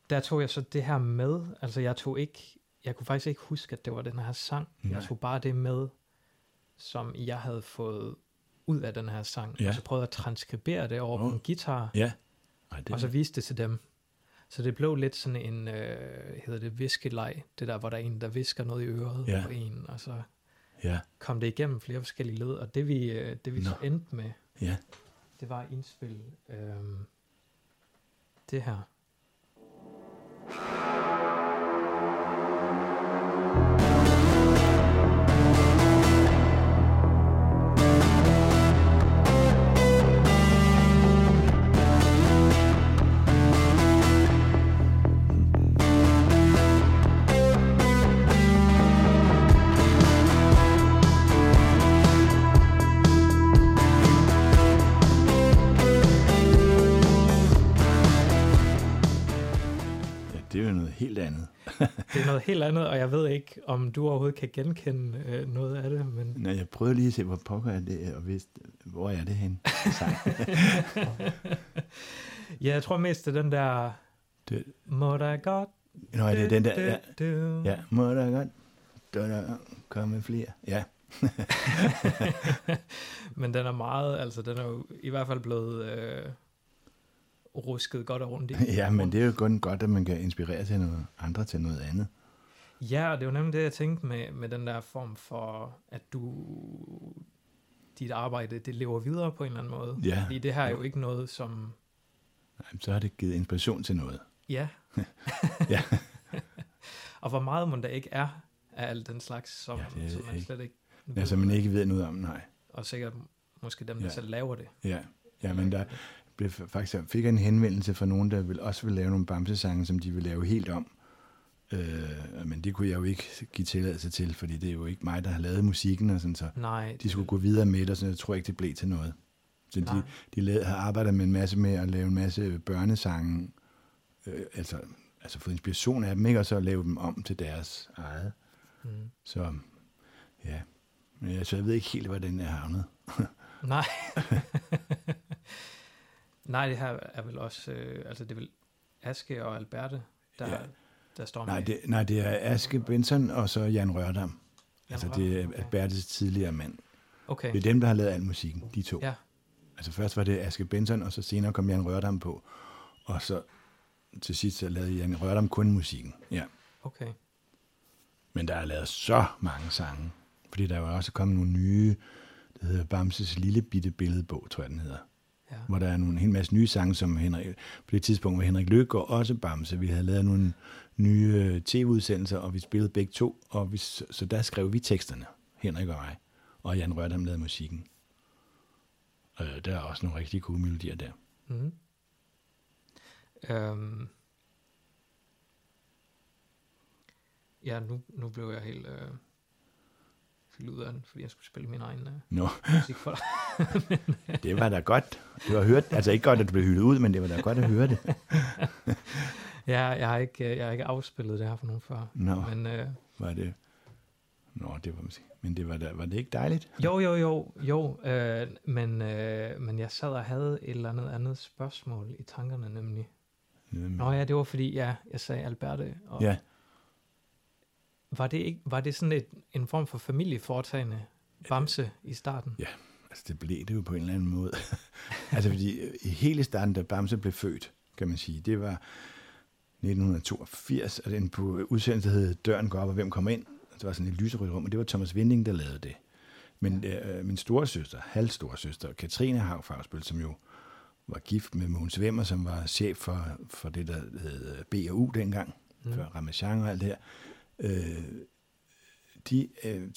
der tog jeg så det her med, altså jeg tog ikke, jeg kunne faktisk ikke huske, at det var den her sang. Nej. Jeg tog bare det med, som jeg havde fået ud af den her sang. Ja. Og så prøvede at transkribere det over Åh. på en guitar, ja. Ej, det, og så viste det til dem. Så det blev lidt sådan en, øh, hedder det viskeleg, det der, hvor der er en, der visker noget i øret Ja. på en, og så ja, kom det igennem flere forskellige led, og det vi, øh, det vi så endte med, ja. det var at indspille øhm, det her. Ja, andet. Det er noget helt andet, og jeg ved ikke, om du overhovedet kan genkende øh, noget af det, men Når jeg prøvede lige at se, hvor pokker er det, og vidste, hvor er det hen? Ja, jeg tror mest det er den der, Det, må der godt, nå, det er den der, ja, ja, må der godt, der komme flere. Ja, men den er meget, altså den er jo i hvert fald blevet øh, rusket godt og rundt i. ja, men det er jo kun godt, at man kan inspirere til noget andre til noget andet. Ja, og det var nemlig det, jeg tænkte med, med den der form for, at du, dit arbejde, det lever videre på en eller anden måde. Ja. Fordi det her er jo ikke noget, som, Nej, så har det givet inspiration til noget. ja. Ja. og hvor meget må der ikke er af alt den slags, som, Ja, det som man ikke- slet ikke ved. Ja, som man ikke ved noget om, nej. Og sikkert måske dem, der Ja. selv laver det. Ja, ja men der blev faktisk, fik jeg en henvendelse fra nogen, der vil, også vil lave nogle bamsesange, som de vil lave helt om. Øh, men det kunne jeg jo ikke give tilladelse til, fordi det er jo ikke mig, der har lavet musikken, og sådan, så Nej, de skulle gå videre med det, og så jeg tror ikke, det blev til noget. Så Nej. de, de lavede, har arbejdet med en masse med at lave en masse børnesange, øh, altså, altså få inspiration af dem, ikke? og så lave dem om til deres eget. Mm. Så ja, Men jeg- så jeg ved ikke helt, hvor den er havnet. Nej. Nej, det her er vel også, øh, altså det er vel Aske og Alberte, der, Ja. der står Nej med. det, nej, det er Aske Benson og så Jan Rørdam. Jan altså Rørdam, det er okay. Albertes tidligere mand. Okay, Det er dem, der har lavet al musikken, de to. ja, Altså først var det Aske Benson, og så senere kom Jan Rørdam på. Og så til sidst så lavede Jan Rørdam kun musikken. Ja. okay. Men der er lavet så mange sange. Fordi der er jo også kommet nogle nye, det hedder Bamses Lille Bitte Billedbog, tror jeg den hedder. Ja. Hvor der er nogle en hel masse nye sange, som Henrik, på det tidspunkt var Henrik Løkgaard også Bamse. Vi havde lavet nogle nye øh, tv-udsendelser, og vi spillede begge to. Og vi, så der skrev vi teksterne, Henrik og mig. Og Jan Rørdam lavede musikken. Og der er også nogle rigtig gode melodier der. Mm. Øhm. Ja, nu, nu blev jeg helt øh, fyldt ud af den, fordi jeg skulle spille min egen øh, Nå, musik for dig. det var da godt. Det var hørt, altså ikke godt, at du blev hyldet ud, men det var da godt at høre det. Ja, jeg har ikke, øh, jeg har ikke afspillet det her for nogen før. Nå, Men øh, var det... Nå, det var måske... Men det var, da, var det ikke dejligt? jo, jo, jo, jo. Øh, men, øh, men jeg sad og havde et eller andet andet spørgsmål i tankerne nemlig. Nå ja, det var fordi, ja, jeg sagde Alberte. Og Ja, var, det ikke, var det sådan et, en form for familieforetagende Bamse i starten? altså det blev det jo på en eller anden måde. altså fordi øh, i hele starten, da Bamse blev født, kan man sige, det var 1982, og den på udsendelsen hed Døren går op, og hvem kommer ind? Det var sådan et lyserødt rum, og det var Thomas Vinding, der lavede det. Men øh, min store søster, halvstore søster, Katrine Havfagsbøl, som jo var gift med Mogens Vemmer, som var chef for, for det, der hed B&U dengang, mm. før Ramachan og alt det her. Øh, de, øh,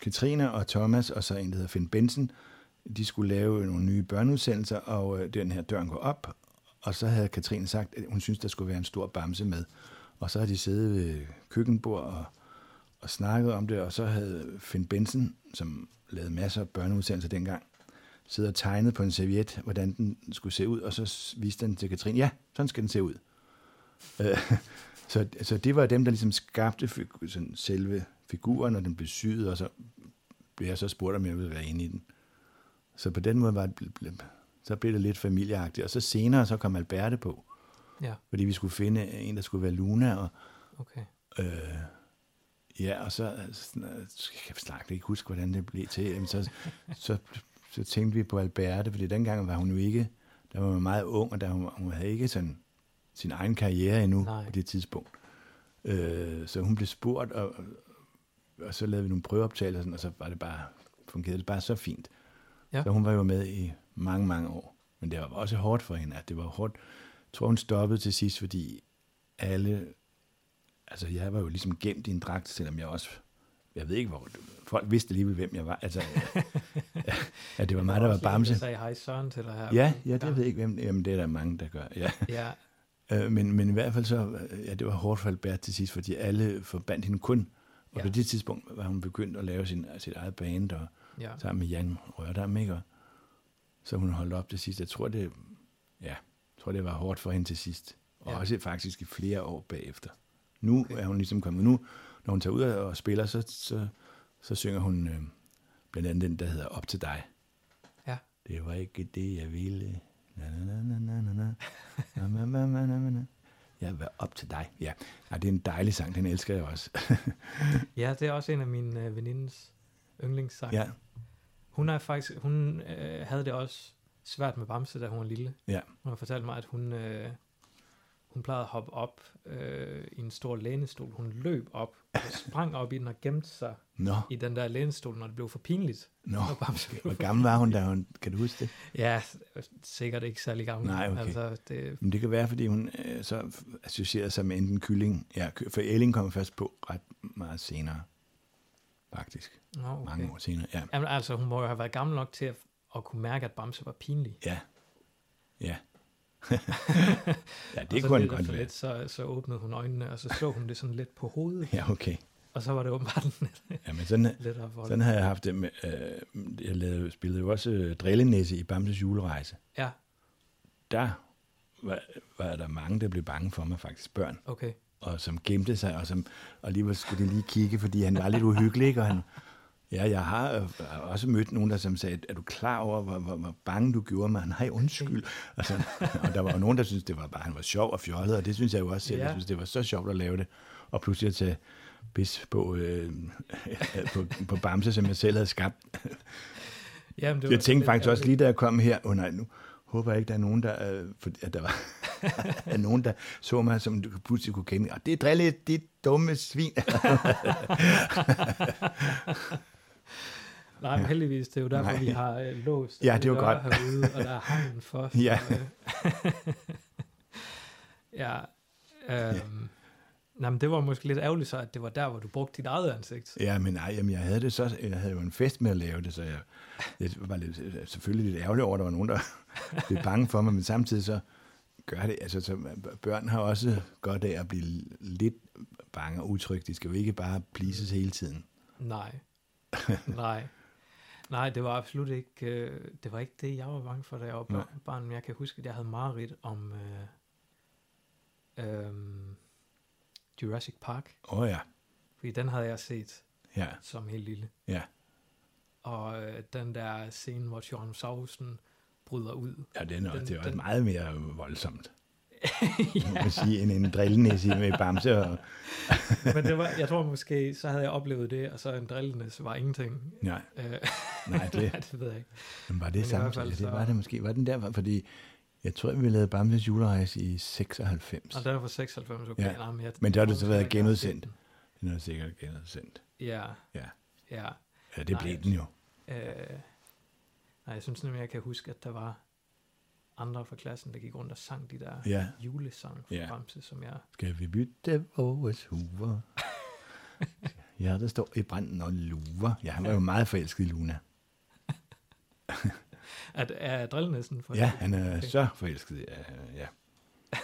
Katrine og Thomas, og så en, der hedder Finn Benson, de skulle lave nogle nye børneudsendelser, og øh, den her døren går op, og så havde Katrine sagt, at hun synes, der skulle være en stor bamse med. Og så havde de siddet ved køkkenbord og, og snakket om det, og så havde Finn Benson, som lavede masser af børneudsendelser dengang, siddet og tegnet på en serviet, hvordan den skulle se ud, og så viste den til Katrine, ja, sådan skal den se ud. Øh, så, så det var dem, der ligesom skabte figu- sådan selve figuren, når den blev syet, og så blev jeg så spurgt, om jeg ville være inde i den. Så på den måde var det, så blev det lidt familieagtigt. Og så senere, så kom Alberte på, Ja, fordi vi skulle finde en, der skulle være Luna, og okay. øh, ja, og så, altså, øh, jeg kan snart ikke huske, hvordan det blev til, Jamen, så, så, så tænkte vi på Alberte, fordi dengang var hun jo ikke, der var hun meget ung, og der, hun, hun havde ikke sådan sin egen karriere endnu Nej. på det tidspunkt. Øh, så hun blev spurgt, og, og, og så lavede vi nogle prøveoptagelser, sådan, og så var det bare, fungerede det bare så fint. Ja. Så hun var jo med i mange, mange år. Men det var også hårdt for hende, at det var hårdt. Jeg tror, hun stoppede til sidst, fordi alle... Altså, jeg var jo ligesom gemt i en dragt, selvom jeg også... Jeg ved ikke, hvor... Folk vidste alligevel, hvem jeg var. Altså, ja, det var mig, der var Bamse. Der sagde hej Søren til dig her. Ja, ja, det ved jeg ikke, hvem... Jamen, det er der mange, der gør. Ja. Ja, Øh, men, men i hvert fald så... øh, Ja, det var hårdt for Albert til sidst, fordi alle forbandt hende kun. Og Ja. på det tidspunkt var hun begyndt at lave sin, sit eget band, og ja. sammen med Jan Rørdam, ikke? Og så hun holdt op til sidst. Jeg tror, det, ja, jeg tror, det var hårdt for hende til sidst. Og ja. også faktisk i flere år bagefter. Nu okay. er hun ligesom kommet. Nu, når hun tager ud og spiller, så, så, så synger hun øh, blandt andet den, der hedder Op til dig. Ja. Det var ikke det, jeg ville. Jeg var op til dig. Ja, ja det er en dejlig sang. Den elsker jeg også. ja, det er også en af mine øh, venindes yndlingssange. ja, Hun er faktisk, hun øh, havde det også svært med Bamse, da hun var lille. ja. Hun har fortalt mig, at hun, øh, hun plejede at hoppe op øh, i en stor lænestol. Hun løb op og sprang op i den og gemte sig Nå, i den der lænestol, når det blev for pinligt. nå. Blev Hvor gammel var hun, da hun... Kan du huske det? Ja, sikkert ikke særlig gammel. Nej, okay. Altså, det, Men det kan være, fordi hun øh, så associerede sig med enten kylling. Ja, for Elling kom først på ret meget senere. Faktisk. nå, okay. Mange år senere. Ja. Jamen, altså, hun må jo have været gammel nok til at, at kunne mærke, at Bamse var pinlig. Ja. Ja. Ja, det så kunne han godt være. Lidt, så, så åbnede hun øjnene, og så så hun det sådan lidt på hovedet. Ja, okay. Og så var det åbenbart lidt Jamen, sådan, lettere for sådan har jeg haft det med, øh, jeg lavede, spillede jo også øh, Drillenæsse i Bamses julerejse. Ja, Der var, var der mange, der blev bange for mig, faktisk børn. okay. og som gemte sig, og, som, og alligevel skulle de lige kigge, fordi han var lidt uhyggelig, ikke? og han, ja, jeg har øh, har også mødt nogen, der som sagde, er du klar over, hvor, hvor, hvor bange du gjorde mig? Nej, undskyld. Og, så, og der var jo nogen, der syntes, det var bare, han var sjov og fjollet, og det synes jeg jo også selv. Ja. Jeg synes, det var så sjovt at lave det. Og pludselig at tage bis på, øh, på, på Bamse, som jeg selv havde skabt. Jamen, det Jeg tænkte faktisk også lige, da jeg kom her, oh, nej, nu håber jeg ikke, der er nogen, der, øh, for, at der var er nogen, der så mig, som du pludselig kunne kende. Og det er drille, dit dumme svin. Nej, men heldigvis, det er jo derfor, Nej. vi har øh, låst. Ja, det er jo godt. Herude, og der er hegn for. så, Ja. øh, ja. Øhm, nej, men det var måske lidt ærgerligt så, at det var der, hvor du brugte dit eget ansigt. ja, men nej, jamen, jeg havde det så, jeg havde jo en fest med at lave det, så jeg, jeg var lidt, selvfølgelig lidt ærgerlig over, at der var nogen, der blev bange for mig, men samtidig så gør det, altså så børn har også godt af at blive lidt bange og utrygge. De skal jo ikke bare pleases hele tiden. Nej. Nej. Nej, det var absolut ikke, øh, det var ikke det, jeg var bange for, da jeg var Nej. barn. Men jeg kan huske, at jeg havde mareridt om øh, øh, Jurassic Park. Åh oh, ja, Fordi den havde jeg set ja, som helt lille. ja. Og øh, den der scene, hvor Tyrannosaurusen bryder ud. Ja, den, den, Den- det var den- meget mere voldsomt. Ja. Man sige, end en drillenæse med Bamse. Og, Men det var, jeg tror måske, så havde jeg oplevet det, og så en drillenes var ingenting. nej, Øh, nej, det, ja, det ved jeg ikke. men var det Men samme? fald det var det måske. Var den der? Fordi jeg tror, vi lavede Bamses julerejse i 96. Og den er fra 96, okay. Ja. Nej, men, jeg, Men det har det så været genudsendt. Den er sikkert genudsendt. Ja, Ja, ja. ja det Nej, blev den jo. Øh, nej, jeg synes nemlig, jeg kan huske, at der var andre fra klassen, der gik rundt og sang de der Ja. julesang fra Ja. Bamse, som jeg... Skal vi bytte vores huver? ja, der står i branden og luver. Ja, han var jo meget forelsket i Luna. Er, er drillnæsten for Ja, han er Okay. så forelsket. i- Ja,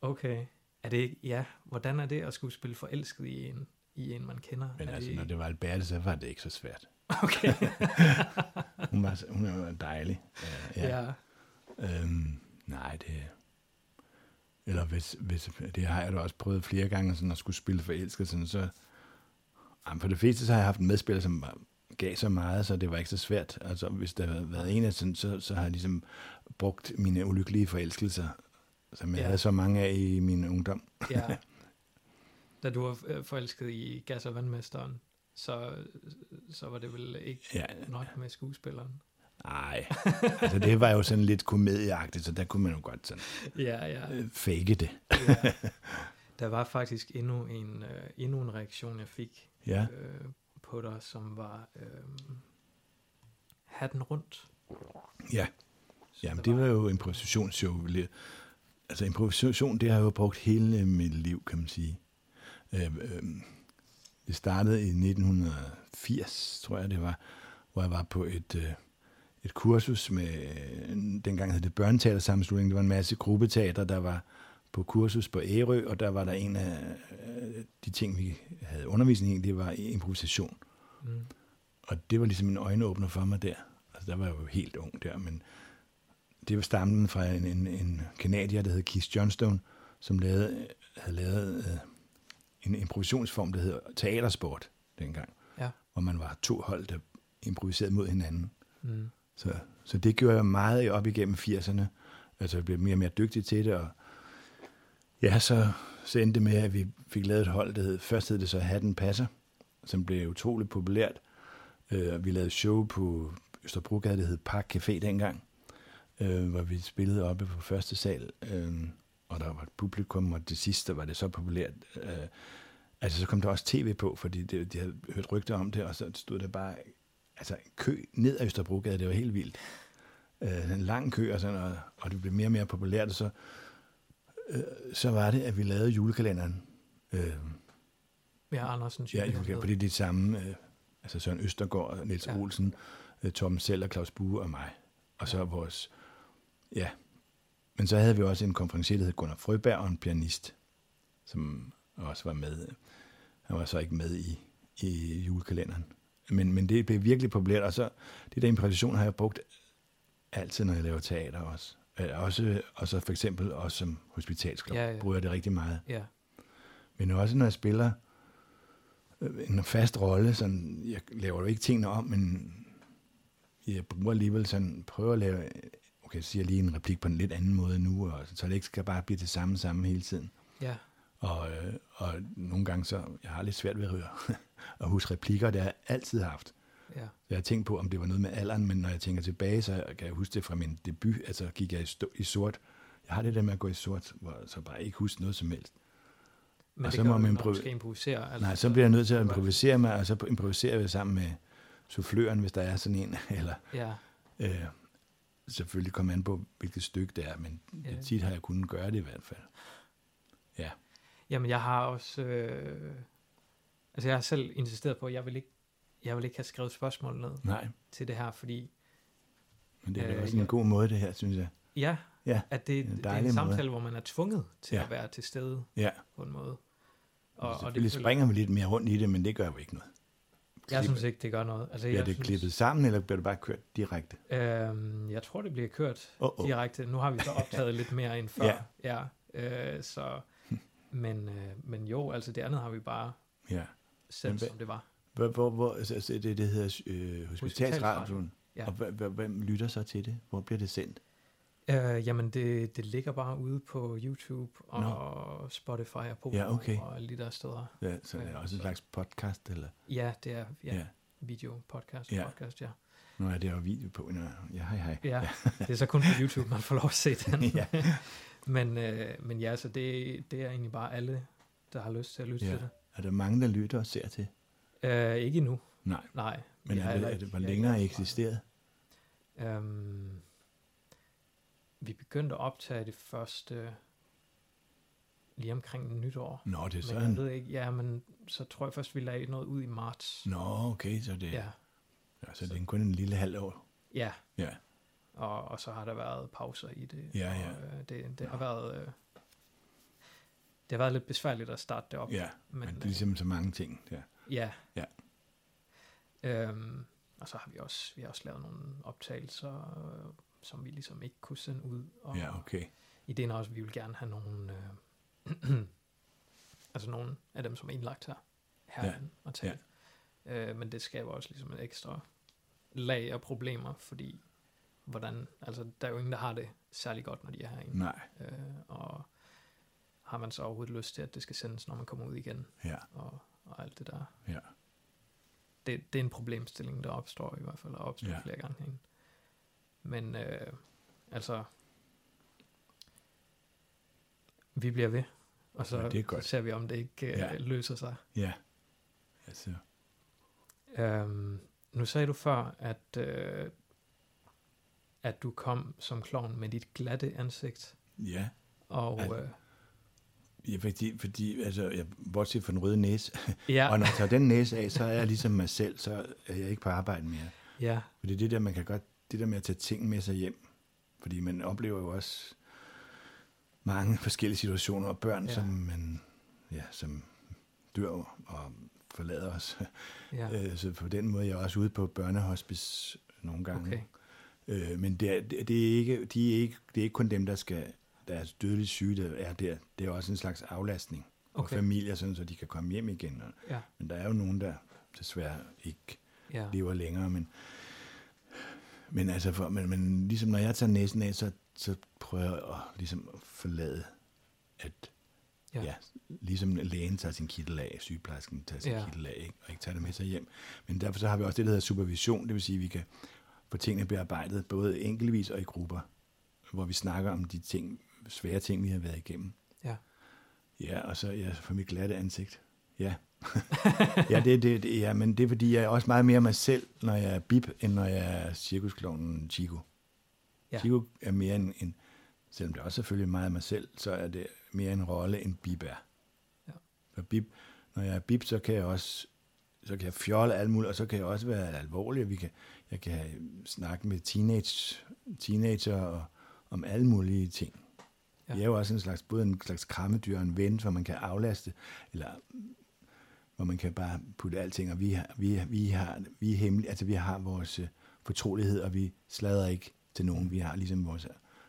Okay. Er det ikke... Ja, hvordan er det at skulle spille forelsket i en, i en man kender? men er altså, det, når det var Alberte, så var det ikke så svært. Okay, Hun var, hun var dejlig. Ja, ja. ja. Øhm, nej, det... Eller hvis, hvis, det har jeg da også prøvet flere gange, sådan at skulle spille forelsket, sådan, så... Jamen, for det fleste, så har jeg haft en medspiller, som var, gav så meget, så det var ikke så svært. Altså, hvis der havde været en af sådan, så, så har jeg ligesom brugt mine ulykkelige forelskelser, som jeg Ja. havde så mange af i min ungdom. ja. Da du var forelsket i gas- og vandmesteren, så, så var det vel ikke Ja. nok med skuespilleren? Nej, altså det var jo sådan lidt komedieagtigt, så der kunne man jo godt sådan Ja, ja. øh, fake det. ja. Der var faktisk endnu en, øh, endnu en reaktion, jeg fik Ja, øh, på dig, som var øh, hatten rundt. ja. Så Jamen, der det var jo improvisationsshow. Altså improvisation, det har jeg jo brugt hele mit liv, kan man sige. Øh, øh, det startede i 1980, tror jeg det var, hvor jeg var på et, øh, et kursus med, dengang hed det Børneteatersammenslutning, det var en masse gruppeteater, der var på kursus på Ærø, og der var der en af øh, de ting, vi havde undervisning i, det var improvisation. Mm. Og det var ligesom en øjenåbner for mig der. Altså, der var jeg jo helt ung der, men det var stammen fra en, en, en kanadier, der hed Keith Johnstone, som lavede, havde lavet øh, en improvisationsform, der hedder teatersport dengang, Ja. hvor man var to hold, der improviserede mod hinanden. Mm. Så, så det gjorde jeg meget op igennem 80'erne. Altså jeg blev mere og mere dygtig til det, og ja, så, så endte det med, at vi fik lavet et hold, der hed, først hed det så Hatten Passer, som blev utroligt populært. Øh, vi lavede show på Østerbrogade, der hed Park Café dengang, øh, hvor vi spillede oppe på første sal, øh, og der var et publikum, og til sidst der var det så populært. Øh, altså så kom der også tv på, fordi det, de havde hørt rygter om det, og så stod der bare altså en kø ned ad Østerbrogade, det var helt vildt. Øh, en lang kø, og, sådan, og, og det blev mere og mere populært, og så, øh, så var det, at vi lavede julekalenderen. Øh, Ja, Andersens ja, julekalender. julekalender, fordi det er de samme, øh, altså Søren Østergaard, Niels Ja. Olsen, øh, Torben Selv og Claus Bue og mig. Og så Ja. vores, ja. Men så havde vi også en konferencier, der hed Gunnar Frøberg, og en pianist, som også var med. Han var så ikke med i, i julekalenderen. Men, men det blev virkelig populært, og så det der improvisation har jeg brugt altid, når jeg laver teater også. Øh, Også, og så for eksempel også som hospitalsklub, Ja, ja, bruger jeg det rigtig meget. Ja, Men også når jeg spiller øh, en fast rolle, sådan, jeg laver jo ikke tingene om, men jeg bruger alligevel sådan, prøver at lave, okay, jeg siger lige en replik på en lidt anden måde nu, og, så det ikke skal bare blive det samme samme hele tiden. ja, Og, øh, og nogle gange så, jeg har lidt svært ved at høre, at huske replikker, det har jeg altid haft. ja, Så jeg har tænkt på, om det var noget med alderen, men når jeg tænker tilbage, så kan jeg huske det fra min debut, altså gik jeg i, stå, i sort. Jeg har det der med at gå i sort, hvor jeg så bare ikke huske noget som helst. Men Og det så må man skal improvisere. Altså, Nej, så bliver jeg nødt til at improvisere mig, og så improviserer jeg sammen med souffløren, hvis der er sådan en, eller Ja, øh, selvfølgelig kommer an på, hvilket stykke det er, men Ja. tit har jeg kunnet gøre det i hvert fald. Ja, Jamen, jeg har også... Øh, altså, jeg har selv insisteret på, at jeg vil ikke, jeg vil ikke have skrevet spørgsmål ned nej, til det her, fordi men det er Øh, også en god måde, det her, synes jeg. ja, Ja, at det, en det er en måde. samtale, hvor man er tvunget til Ja. at være til stede ja. på en måde. Og, og det springer vi lidt mere rundt i det, men det gør jo ikke noget. Jeg synes ikke, det gør noget. Altså, Bliver jeg det synes, klippet sammen, eller bliver det bare kørt direkte? Øhm, jeg tror, det bliver kørt Åh, åh. direkte. Nu har vi så optaget lidt mere end før. Ja. ja øh, så, men, øh, men jo, altså det andet har vi bare Ja. sendt, som det var. Hvor, hvor, hvor altså, altså, det, det hedder øh, hospitalsradioen, Ja. og hvem lytter så til det? Hvor bliver det sendt? Øh, jamen, det, det ligger bare ude på YouTube og Spotify og Pogo Ja, okay. og alle de der steder. Ja, så det er også en slags podcast, eller? Ja, det er ja, Ja. video, podcast, Ja. podcast, ja. Nu er det jo video på. Nå, ja, hej, hej. Ja, det er så kun på YouTube, man får lov at se den. Ja. men, øh, men ja, så det, det er egentlig bare alle, der har lyst til at lytte Ja. til det. Er der mange, der lytter og ser til? Øh, ikke endnu, Nej, nej. men er det, er det, hvor jeg er længe har eksisteret? Øhm, vi begyndte at optage det første lige omkring nytår. Nå, det er Men jeg sådan. ved ikke, ja, men så tror jeg først, vi lagde noget ud i marts. Nå, okay, så det, Ja, ja, så det er kun en lille halv år. ja. Ja, Og, og så har der været pauser i det. Ja, ja. Og, øh, det, det har været... Øh, det har været lidt besværligt at starte det op. ja men, men det er øh, ligesom så mange ting. Ja. Ja. Ja. Øhm, og så har vi også, vi har også lavet nogle optagelser, øh, som vi ligesom ikke kunne sende ud. Og ja, okay. ideen er også, at vi vil gerne have nogle, øh, altså nogle af dem, som er indlagt her, her Ja. og tale. Øh, men det skaber også ligesom et ekstra lag af problemer, fordi hvordan, altså der er jo ingen, der har det særlig godt, når de er herinde. Nej, Øh, og har man så overhovedet lyst til, at det skal sendes, når man kommer ud igen, ja, og, og alt det der. ja. Det, det er en problemstilling, der opstår i hvert fald, og opstår ja. Ja. flere gange herinde. Men øh, altså, vi bliver ved, og så, Ja, det er godt. ser vi, om det ikke øh, Ja. løser sig. Ja. Altså, Øhm, nu sagde du før, at, øh, at du kom som klovn med dit glatte ansigt, ja. og Al- øh, ja fordi, fordi altså, jeg, bortset fra den røde næse, ja, og når jeg tager den næse af, så er jeg ligesom mig selv, så er jeg ikke på arbejde mere. ja, For det er det der, man kan godt, det der med at tage ting med sig hjem. Fordi man oplever jo også mange forskellige situationer, og børn, Ja. som man, ja, som dør og forlader os. ja, Øh, Så på den måde er jeg også ude på børnehospice nogle gange. okay, Øh, men det er, det, er ikke, de er ikke, det er ikke kun dem, der skal der er dødeligt syge, der er der. Det er også en slags aflastning okay. for familier, sådan, så de kan komme hjem igen. Og- ja, Men der er jo nogen, der desværre ikke ja, lever længere. Men, men, altså for, men, men ligesom når jeg tager næsen af, så, så prøver jeg at, ligesom forlade, at Ja. ja. ligesom lægen tager sin kittel af, sygeplejersken tager sin ja. kittel af, ikke? og ikke tager det med sig hjem. Men derfor så har vi også det, der hedder supervision, det vil sige, at vi kan få tingene bearbejdet, både enkeltvis og i grupper, hvor vi snakker om de ting, svære ting, vi har været igennem. ja, Ja, og så ja, for mit glatte ansigt. Ja. ja, det, det, det, ja, men det er fordi, jeg er også meget mere mig selv, når jeg er bib, end når jeg er cirkusklovnen Chico. Ja. Chico er mere en, en, selvom det også selvfølgelig er meget af mig selv, så er det mere en rolle, end bib er. Ja. For bib, når jeg er bib, så kan jeg også så kan jeg fjolle alt muligt, og så kan jeg også være alvorlig. Vi kan, jeg kan snakke med teenage, teenager og, om alle mulige ting. Ja. Vi er jo også en slags, både en slags krammedyr og en ven, hvor man kan aflaste, eller hvor man kan bare putte alting, og vi, har, vi, vi, har, vi er hemmelige, altså vi har vores uh, fortrolighed, og vi slader ikke til nogen. Vi har ligesom vores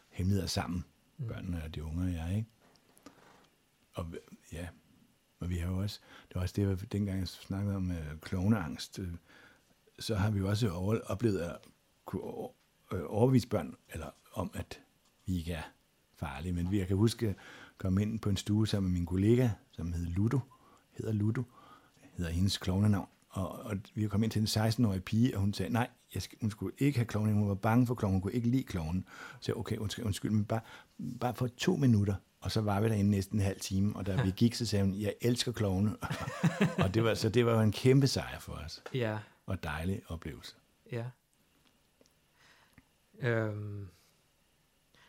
hemmeligheder sammen, mm. børnene og de unge og jeg, ikke? Og ja, og vi har jo også, det var også det, jeg, dengang jeg snakkede om klovneangst, uh, så har vi jo også over, oplevet at kunne over, øh, overvise børn eller om, at vi ikke er farlige. Men vi, jeg kan huske at komme ind på en stue sammen med min kollega, som hed Ludo, hedder Ludo, hedder hendes klovnenavn. Og, og vi kom ind til en 16-årig pige, og hun sagde, nej, jeg hun skulle ikke have klovnen, hun var bange for klovnen, hun kunne ikke lide klovnen. Så jeg okay, undskyld, undskyld, men bare, bare for to minutter, og så var vi derinde næsten en halv time, og da vi gik, så sagde hun, jeg elsker klovne. og det var, så det var jo en kæmpe sejr for os. Ja. Og dejlig oplevelse. Ja. Øhm,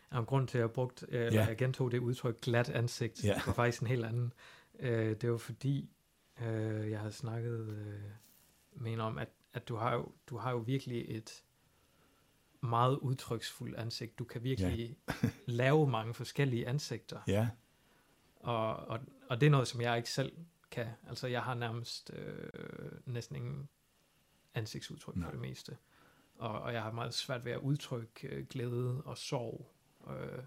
og grund til, at jeg, brugt, øh, ja. jeg gentog det udtryk glat ansigt, ja. var faktisk en helt anden. Øh, det var fordi, øh, jeg havde snakket øh, med en om, at, at du, har jo, du har jo virkelig et meget udtryksfuldt ansigt. Du kan virkelig ja. lave mange forskellige ansigter. Ja. Og, og, og det er noget, som jeg ikke selv kan. Altså, jeg har nærmest øh, næsten ingen ansigtsudtryk Nej. for det meste. Og, og jeg har meget svært ved at udtrykke øh, glæde og sorg. Øh,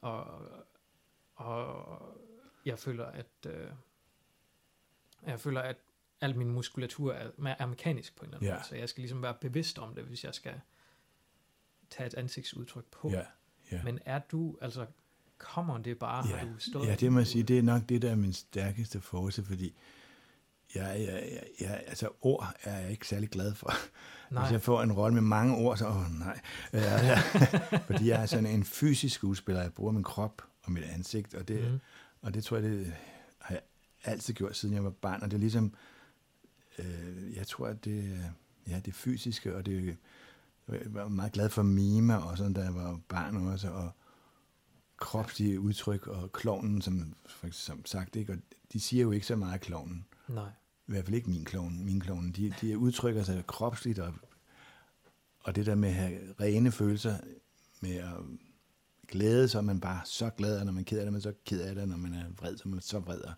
og, og jeg føler, at øh, jeg føler, at al min muskulatur er, er mekanisk på en eller anden ja. måde. Så jeg skal ligesom være bevidst om det, hvis jeg skal tage et ansigtsudtryk på. Ja. Ja. Men er du, altså, kommer det bare, ja. har du stået? Ja, det må jeg sige, det er nok det, der er min stærkeste force, fordi jeg, jeg, jeg, jeg, altså ord er jeg ikke særlig glad for. Nej. Hvis jeg får en rolle med mange ord, så åh nej. Ja, ja. fordi jeg er sådan en fysisk skuespiller, jeg bruger min krop og mit ansigt, og det, mm. og det tror jeg, det jeg altid gjort, siden jeg var barn, og det er ligesom, øh, jeg tror, at det, ja, det fysiske, og det, jeg var meget glad for mime, og sådan, da jeg var barn også, og kropslige udtryk, og klovnen, som, for som sagt, ikke? og de siger jo ikke så meget klovnen. Nej. I hvert fald ikke min klovn. Min klovn, de, de udtrykker sig kropsligt, og, og det der med at have rene følelser, med at glæde sig, man bare så glad, og når man er ked af det, man er så ked af det, når man er vred, så er man så vred. Og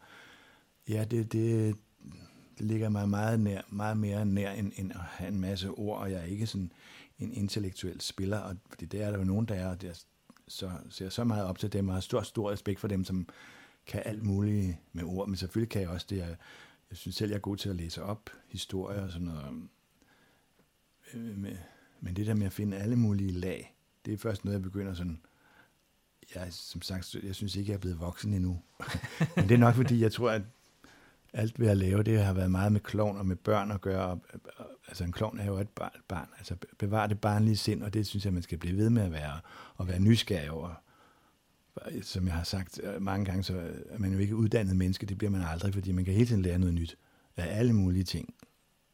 ja, det, det, det ligger mig meget, nær, meget mere nær, end, end at have en masse ord, og jeg er ikke sådan en intellektuel spiller, og det det er der jo nogen, der er, og der så ser så meget op til dem, og har stor, stor respekt for dem, som kan alt muligt med ord, men selvfølgelig kan jeg også det, jeg, jeg synes selv, jeg er god til at læse op historier og sådan noget. Øh, men det der med at finde alle mulige lag, det er først noget, jeg begynder sådan, jeg, som sagt, jeg synes ikke, jeg er blevet voksen endnu. men det er nok, fordi jeg tror, at alt ved at lave det har været meget med klovn og med børn at gøre. Altså en klovn er jo et barn, barn. Altså bevare det barnlige sind, og det synes jeg, man skal blive ved med at være, og være nysgerrig over. Som jeg har sagt øh, mange gange, så er man jo ikke uddannet menneske, det bliver man aldrig, fordi man kan hele tiden lære noget nyt af alle mulige ting.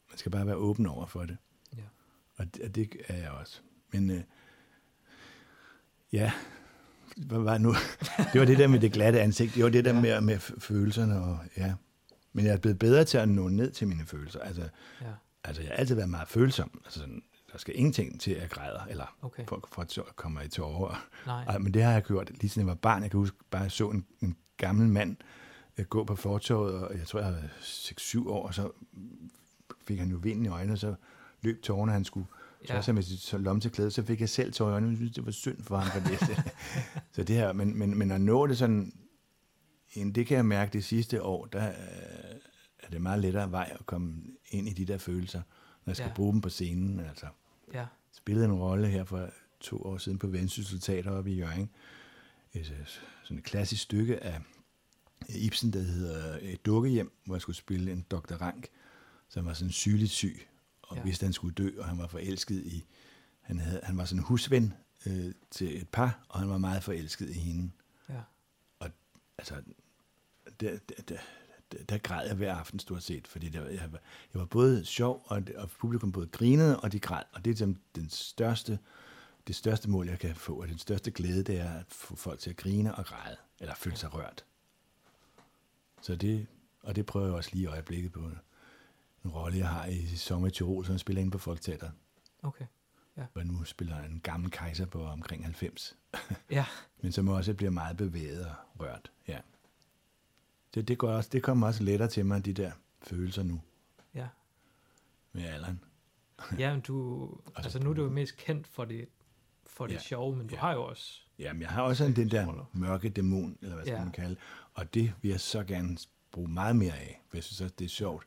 Man skal bare være åben over for det. Ja. Og det, og det er jeg også. Men øh, ja, hvad var nu? det var det der med det glatte ansigt. Det var det der ja. med, med følelserne. Og, ja. Men jeg er blevet bedre til at nå ned til mine følelser. Altså, ja. altså jeg har altid været meget følsom. Altså sådan, der skal ingenting til at græde, eller okay. for, for at komme i tårer. Nej. Men det har jeg gjort, lige siden jeg var barn. Jeg kan huske, bare jeg så en, en gammel mand uh, gå på fortoget, og jeg tror, jeg havde 6-7 år, og så fik han jo vinden i øjnene, og så løb tårerne, han skulle ja. så med sit lomme til klæde, så fik jeg selv tårer i øjnene, jeg synes, det var synd for ham for det. så det her, men, men, men at nå det sådan det kan jeg mærke det sidste år, der øh, er det meget lettere vej at komme ind i de der følelser, når jeg skal ja. bruge dem på scenen. Altså. Ja. Spillede en rolle her for to år siden på Vendsyssel Teater oppe i Jørgen. Et, øh, sådan et klassisk stykke af Ibsen, der hedder Et dukkehjem, hvor jeg skulle spille en Dr. Rank, som var sådan sygeligt syg, og ja. vidste, han skulle dø, og han var forelsket i, han, havde, han var sådan en husven øh, til et par, og han var meget forelsket i hende. Ja. Og altså, der, der, der, der græd jeg hver aften stort set, fordi det var, jeg, var, jeg var både sjov, og, og publikum både grinede, og de græd. Og det er som den største, det største mål, jeg kan få, og den største glæde, det er at få folk til at grine og græde, eller føle sig rørt. Så det, og det prøver jeg også lige i øjeblikket på en rolle, jeg har i Sommer i Tirol, som jeg spiller ind på Folketeateret. Okay. Ja. Hvor nu spiller en gammel kejser på omkring 90. Ja, Men som også bliver meget bevæget og rørt. Ja. Det, det, går også, det kommer også lettere til mig, de der følelser nu ja. med alderen. Ja, men du, altså nu er du jo mest kendt for det, for det Ja. sjove, men du Ja. har jo også, Jamen, jeg har også en, den der mørke dæmon, eller hvad skal Ja. man kalde Og det vil jeg så gerne bruge meget mere af, for jeg synes også, det er sjovt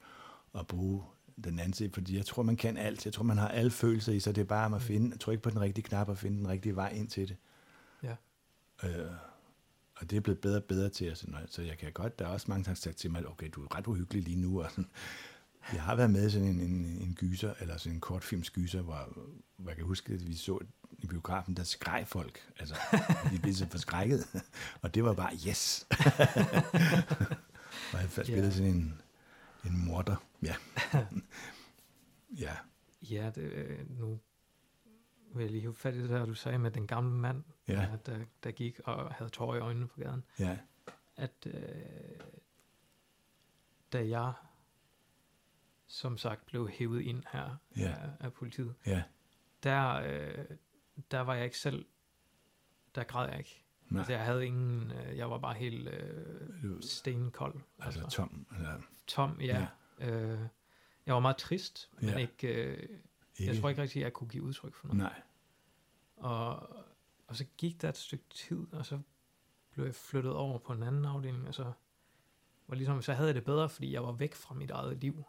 at bruge den anden side, fordi jeg tror, man kan alt. Jeg tror, man har alle følelser i sig. Det er bare om at finde, trykke på den rigtige knap og finde den rigtige vej ind til det. ja, Øh, og det er blevet bedre og bedre til, altså, når, så jeg kan godt, der er også mange, der har sagt til mig, okay, du er ret uhyggelig lige nu. Og sådan. Jeg har været med i sådan en, en, en gyser, eller sådan en kortfilms gyser, hvor, hvor jeg kan huske, at vi så i biografen, der skreg folk. Altså, de blev så forskrækket. Og det var bare, yes! og jeg spillede Ja. sådan en, en morder. Ja. ja. ja, det, øh, nu vil jeg lige hive fat i det der, du sagde med den gamle mand, Ja. øh, der, der gik og havde tårer i øjnene på gaden, Ja. at øh, da jeg som sagt blev hævet ind her Ja. af, af politiet, Ja. der, øh, der var jeg ikke selv, der græd jeg ikke. Nej. Altså jeg havde ingen, øh, jeg var bare helt øh, stenkold. Altså tom. Eller, tom, ja. ja. Øh, jeg var meget trist, men Ja. ikke, øh, jeg tror ikke rigtig, jeg kunne give udtryk for noget. Nej. Og, og så gik der et stykke tid, og så blev jeg flyttet over på en anden afdeling, og så var ligesom, så havde jeg det bedre, fordi jeg var væk fra mit eget liv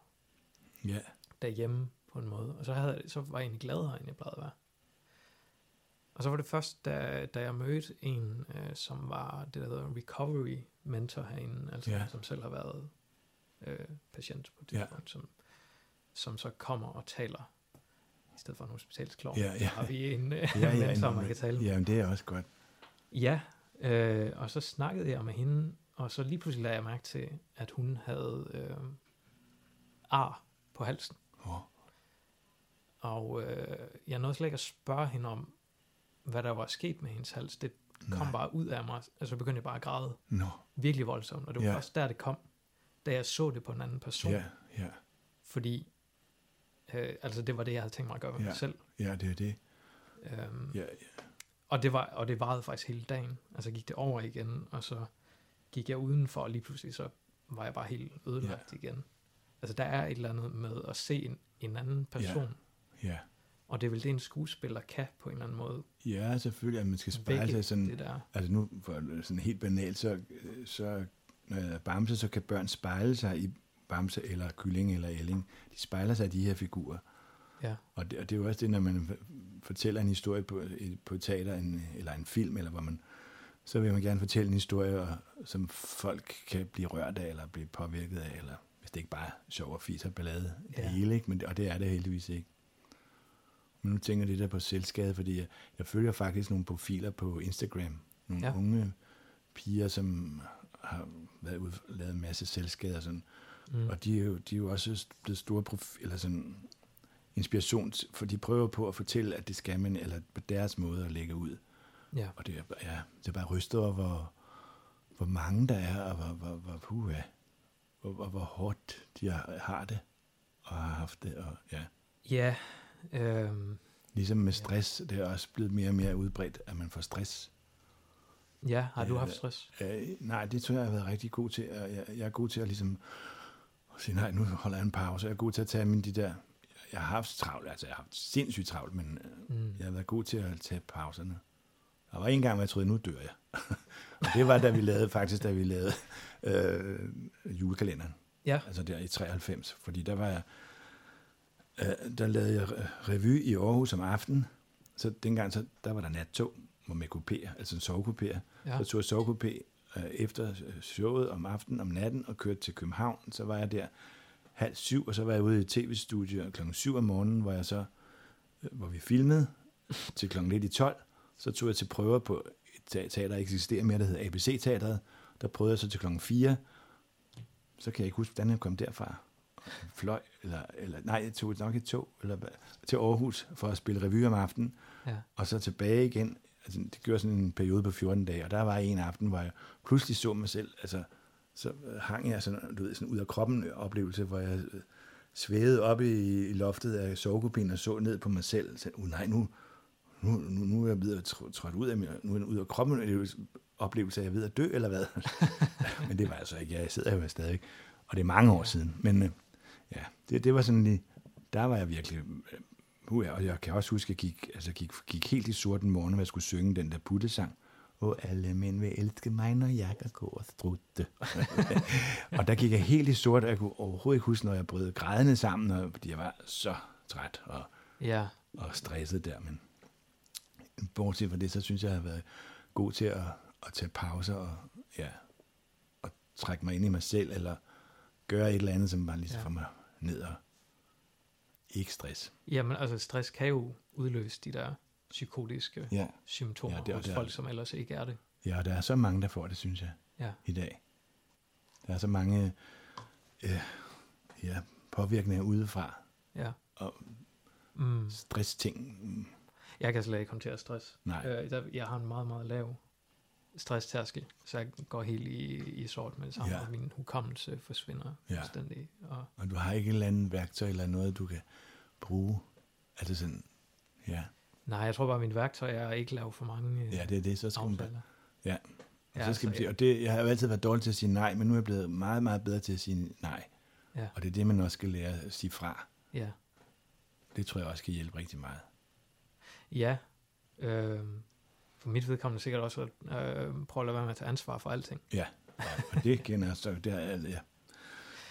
Ja. derhjemme på en måde. Og så, havde, jeg- så var jeg egentlig gladere, end jeg plejede at være. Og så var det først, da, da jeg mødte en, øh, som var det, der hedder recovery mentor herinde, altså Ja. som selv har været øh, patient på et Ja. tidspunkt, som, som så kommer og taler, i stedet for en hospitalsklovn. Ja, ja. Så har vi en Ja, ja, en- man kan tale med. Jamen, det er også godt. Ja, øh, og så snakkede jeg med hende, og så lige pludselig lagde jeg mærke til, at hun havde øh, ar på halsen. Oh. Og øh, jeg nåede slet ikke at spørge hende om, hvad der var sket med hendes hals. Det kom Nej. bare ud af mig. Altså begyndte jeg bare at græde Nå. virkelig voldsomt. Og det var ja. først der, det kom, da jeg så det på en anden person. Ja, ja, Fordi øh, altså det var det, jeg havde tænkt mig at gøre med Ja. mig selv. ja, det er det. Øhm, Ja, ja. Og det, var, og det varede faktisk hele dagen. Altså gik det over igen, og så gik jeg udenfor, og lige pludselig så var jeg bare helt ødelagt ja. igen. Altså der er et eller andet med at se en, en anden person, ja. ja. og det er vel det, en skuespiller kan på en eller anden måde. Ja, selvfølgelig, at man skal spejle sig sådan... det der. Altså nu, for sådan helt banalt, så, så når jeg er Bamse, så kan børn spejle sig i Bamse eller Kylling eller Elling. De spejler sig i de her figurer. Ja, Og det, og det er jo også det, når man fortæller en historie på, på et teater en, eller en film, eller hvor man, så vil man gerne fortælle en historie, som folk kan blive rørt af, eller blive påvirket af, eller hvis det ikke bare er sjov og fis og ballade, det Ja. hele, ikke? Men, og det er det heldigvis ikke. Men nu tænker jeg lidt der på selvskade, fordi jeg, jeg følger faktisk nogle profiler på Instagram. Nogle Ja. unge piger, som har været ude, lavet en masse og sådan. Mm. Og de er jo, de er jo også blevet store eller sådan inspiration, for de prøver på at fortælle, at det skal man, eller på deres måde at lægge ud. ja. Og det er, ja, det er bare rystet over, hvor, hvor mange der er, og hvor, hvor, hvor, puha, hvor, hvor, hvor hårdt de har, har det, og har haft det. Og, ja. Ja, øhm, Ligesom med stress, det er også blevet mere og mere udbredt, at man får stress. ja, har du Ja, haft stress? Øh, nej, det tror jeg, jeg har været rigtig god til. Jeg, jeg er god til at ligesom sige, nej, nu holder jeg en pause. Jeg er god til at tage mine de der... Jeg har haft travlt, altså jeg har haft sindssygt travlt, men øh, Mm. jeg har været god til at tage pauserne. Der var en gang, hvor jeg troede, nu dør jeg. og det var, da vi lavede, faktisk, da vi lavede øh, julekalenderen. Ja, Altså der i 93. Fordi der var jeg... Øh, der lavede jeg re- revy i Aarhus om aftenen. Så dengang, så, der var der nattog hvor med kupéer, altså en sovekupéer. ja. Så tog jeg sovekupé efter showet om aftenen, om natten, og kørte til København. Så var jeg der halv syv, og så var jeg ude i tv-studiet klokken 7 om morgenen, hvor jeg så, øh, hvor vi filmede til klokken lidt i 12. Så tog jeg til prøver på et te- teater, der eksisterer mere, der hedder ABC-teateret. Der prøvede jeg så til klokken 4. Så kan jeg ikke huske, hvordan jeg kom derfra. Fløj, eller, eller nej, jeg tog nok et tog eller, til Aarhus for at spille revy om aftenen ja. og så tilbage igen. Altså, det gjorde sådan en periode på 14 dage, og der var en aften, hvor jeg pludselig så mig selv, altså, så øh, hang jeg sådan, du ved, sådan ud af kroppen øh, oplevelse, hvor jeg øh, svævede op i, i loftet af sovekubinen og så ned på mig selv. Og sagde, uh, nej, nu, nu, nu, nu er jeg ved at trådt ud af, min, nu er jeg ud af kroppen. Det er en oplevelse af, at jeg er ved at dø, eller hvad? Men det var altså ikke. Jeg sidder jo stadig. Og det er mange år siden. Men ja, det, det var sådan lige, der var jeg virkelig, uh, og jeg kan også huske, at jeg gik, altså gik, gik helt i sort en morgen, når jeg skulle synge den der puttesang. Og alle mænd vil elske mig, når jeg kan gå og strutte. og der gik jeg helt i sort, og jeg kunne overhovedet ikke huske, når jeg brød grædende sammen, og, fordi jeg var så træt og, Ja, og stresset der. Men bortset fra det, så synes jeg, jeg har været god til at, at tage pauser og, ja, og trække mig ind i mig selv, eller gøre et eller andet, som bare lige Ja. får mig ned og ikke stress. jamen altså stress kan jo udløse de der psykotiske Ja. symptomer Ja, det hos det folk, som ellers ikke er det. Ja, og der er så mange, der får det, synes jeg, Ja, i dag. Der er så mange øh, ja, påvirkninger udefra, ja. og Mm. stress-ting. Jeg kan slet ikke håndtere stress. Nej. Øh, jeg har en meget, meget lav stresstærskel, så jeg går helt i, i sort med det samme, Ja. og min hukommelse forsvinder Ja. fuldstændig. Og, Og du har ikke et eller andet værktøj eller noget, du kan bruge. Altså sådan, ja, nej, jeg tror bare, at min værktøj er at ikke lave for mange øh, ja det er det. Så skal man, affalder. ja, og Ja, så skal man sige, og det, jeg har jo altid været dårlig til at sige nej, men nu er jeg blevet meget, meget bedre til at sige nej. Ja, Og det er det, man også skal lære at sige fra. ja. Det tror jeg også kan hjælpe rigtig meget. Ja, øh, for mit vedkommende sikkert også at øh, prøve at lade være med at tage ansvar for alting. Ja, og, det kender så, det har jeg, ja.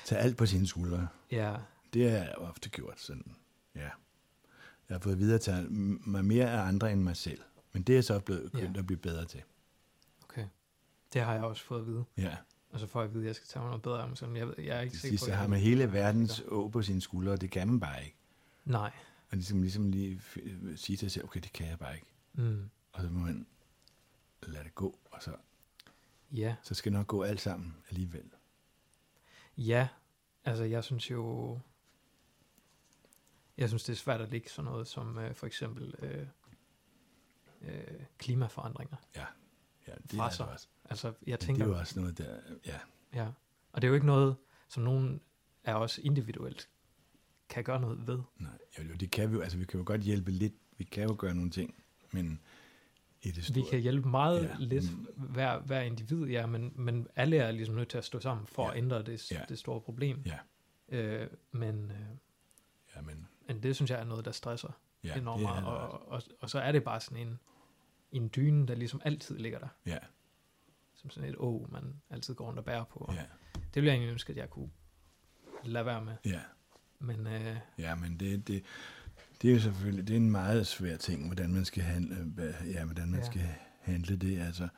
Tag alt på sine skuldre. Ja, Det jeg ofte gjort sådan, ja. Jeg har fået at vide at tage mig mere af andre end mig selv. Men det er så blevet begyndt Ja. at blive bedre til. okay. Det har jeg også fået at vide. Ja. Og så får jeg at vide, at jeg skal tage mig noget bedre om, sådan jeg, ved- jeg er ikke sikker på, så har man hele verdens å på sine skuldre, og det kan man bare ikke. Nej. Og ligesom, ligesom lige sige til sig selv, okay, det kan jeg bare ikke. Mm. Og så må man lade det gå, og så, Ja, så skal det nok gå alt sammen alligevel. ja. Altså, jeg synes jo... Jeg synes, det er svært at ligge sådan noget som øh, for eksempel øh, øh, klimaforandringer. Ja, det Fra er det også. Altså, jeg Men det tænker... er jo også noget der, ja, Ja, og det er jo ikke noget, som nogen af os individuelt kan gøre noget ved. nej, jo, jo, det kan vi jo, altså vi kan jo godt hjælpe lidt, vi kan jo gøre nogle ting, men i det store, Vi kan hjælpe meget Ja, lidt mm. hver, hver individ, ja, men, men alle er ligesom nødt til at stå sammen for Ja. at ændre det, Ja. det store problem. Ja. Øh, men, øh, ja, men, men det synes jeg er noget, der stresser ja, enormt meget. Og, også. og, og så er det bare sådan en, en dyne, der ligesom altid ligger der. Ja, Som sådan et å, man altid går rundt og bærer på. ja, Det ville jeg egentlig ønske, at jeg kunne lade være med. ja. Men øh, Ja, men det, det, det er jo selvfølgelig det er en meget svær ting, hvordan man skal handle, ja, hvordan man ja. Skal handle det. Altså,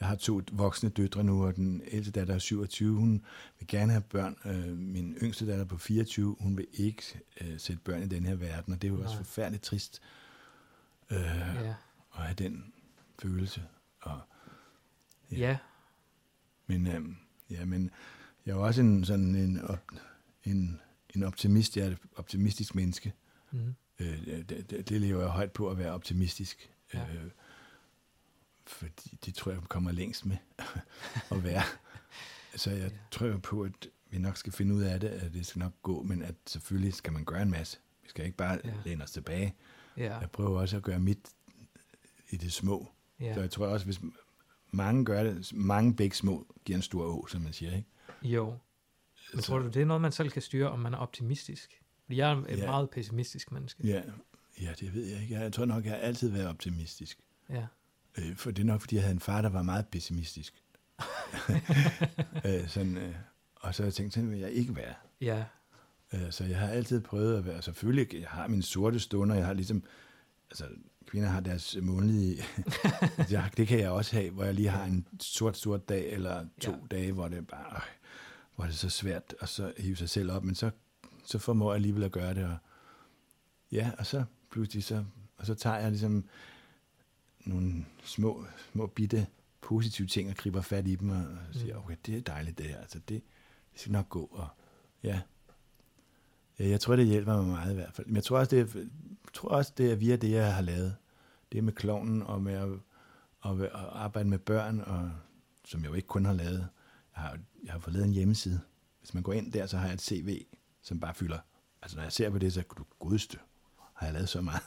jeg har to voksne døtre nu, og den ældste datter er 27, hun vil gerne have børn. Øh, min yngste datter på 24, hun vil ikke øh, sætte børn i den her verden, og det er jo også Nej. forfærdeligt trist øh, ja, at have den følelse. Og, Ja. ja. men, øh, ja, men jeg er jo også en, sådan en, op, en, en optimist, jeg er et optimistisk menneske. Mm, Øh, det, det, lever jeg højt på at være optimistisk. Ja. Øh, fordi det tror jeg kommer længst med at være. Så jeg Ja. tror på, at vi nok skal finde ud af det, at det skal nok gå, men at selvfølgelig skal man gøre en masse. Vi skal ikke bare Ja. læne os tilbage. ja, Jeg prøver også at gøre mit i det små. Ja. Så jeg tror også, hvis mange gør det, mange begge små giver en stor å, som man siger. Ikke? Jo. Men Så- tror du, det er noget, man selv kan styre, om man er optimistisk? Fordi jeg er et Ja. meget pessimistisk menneske. Ja, ja, det ved jeg ikke. Jeg tror nok, jeg har altid været optimistisk. Ja. Øh, for det er nok, fordi jeg havde en far, der var meget pessimistisk. øh, sådan, øh, og så har jeg tænkt, sådan vil jeg ikke være. Ja. Øh, så jeg har altid prøvet at være, selvfølgelig, jeg har mine sorte stunder, jeg har ligesom, altså kvinder har deres månedlige, det kan jeg også have, hvor jeg lige har en sort, sort dag, eller to Ja. dage, hvor det bare, øh, hvor det er så svært at så hive sig selv op, men så, så formår jeg alligevel at gøre det, og ja, og så pludselig så, og så tager jeg ligesom nogle små, små bitte positive ting og griber fat i dem og siger, Mm. okay, det er dejligt det her, altså det, det skal nok gå, og ja, Ja, jeg tror, det hjælper mig meget i hvert fald. Men jeg tror også, det er, tror også, det er via det, jeg har lavet. Det med klovnen og med at, og, at arbejde med børn, og, som jeg jo ikke kun har lavet. Jeg har, jeg har fået lavet en hjemmeside. Hvis man går ind der, så har jeg et CV, som bare fylder Altså når jeg ser på det, så du godste, har jeg lavet så meget.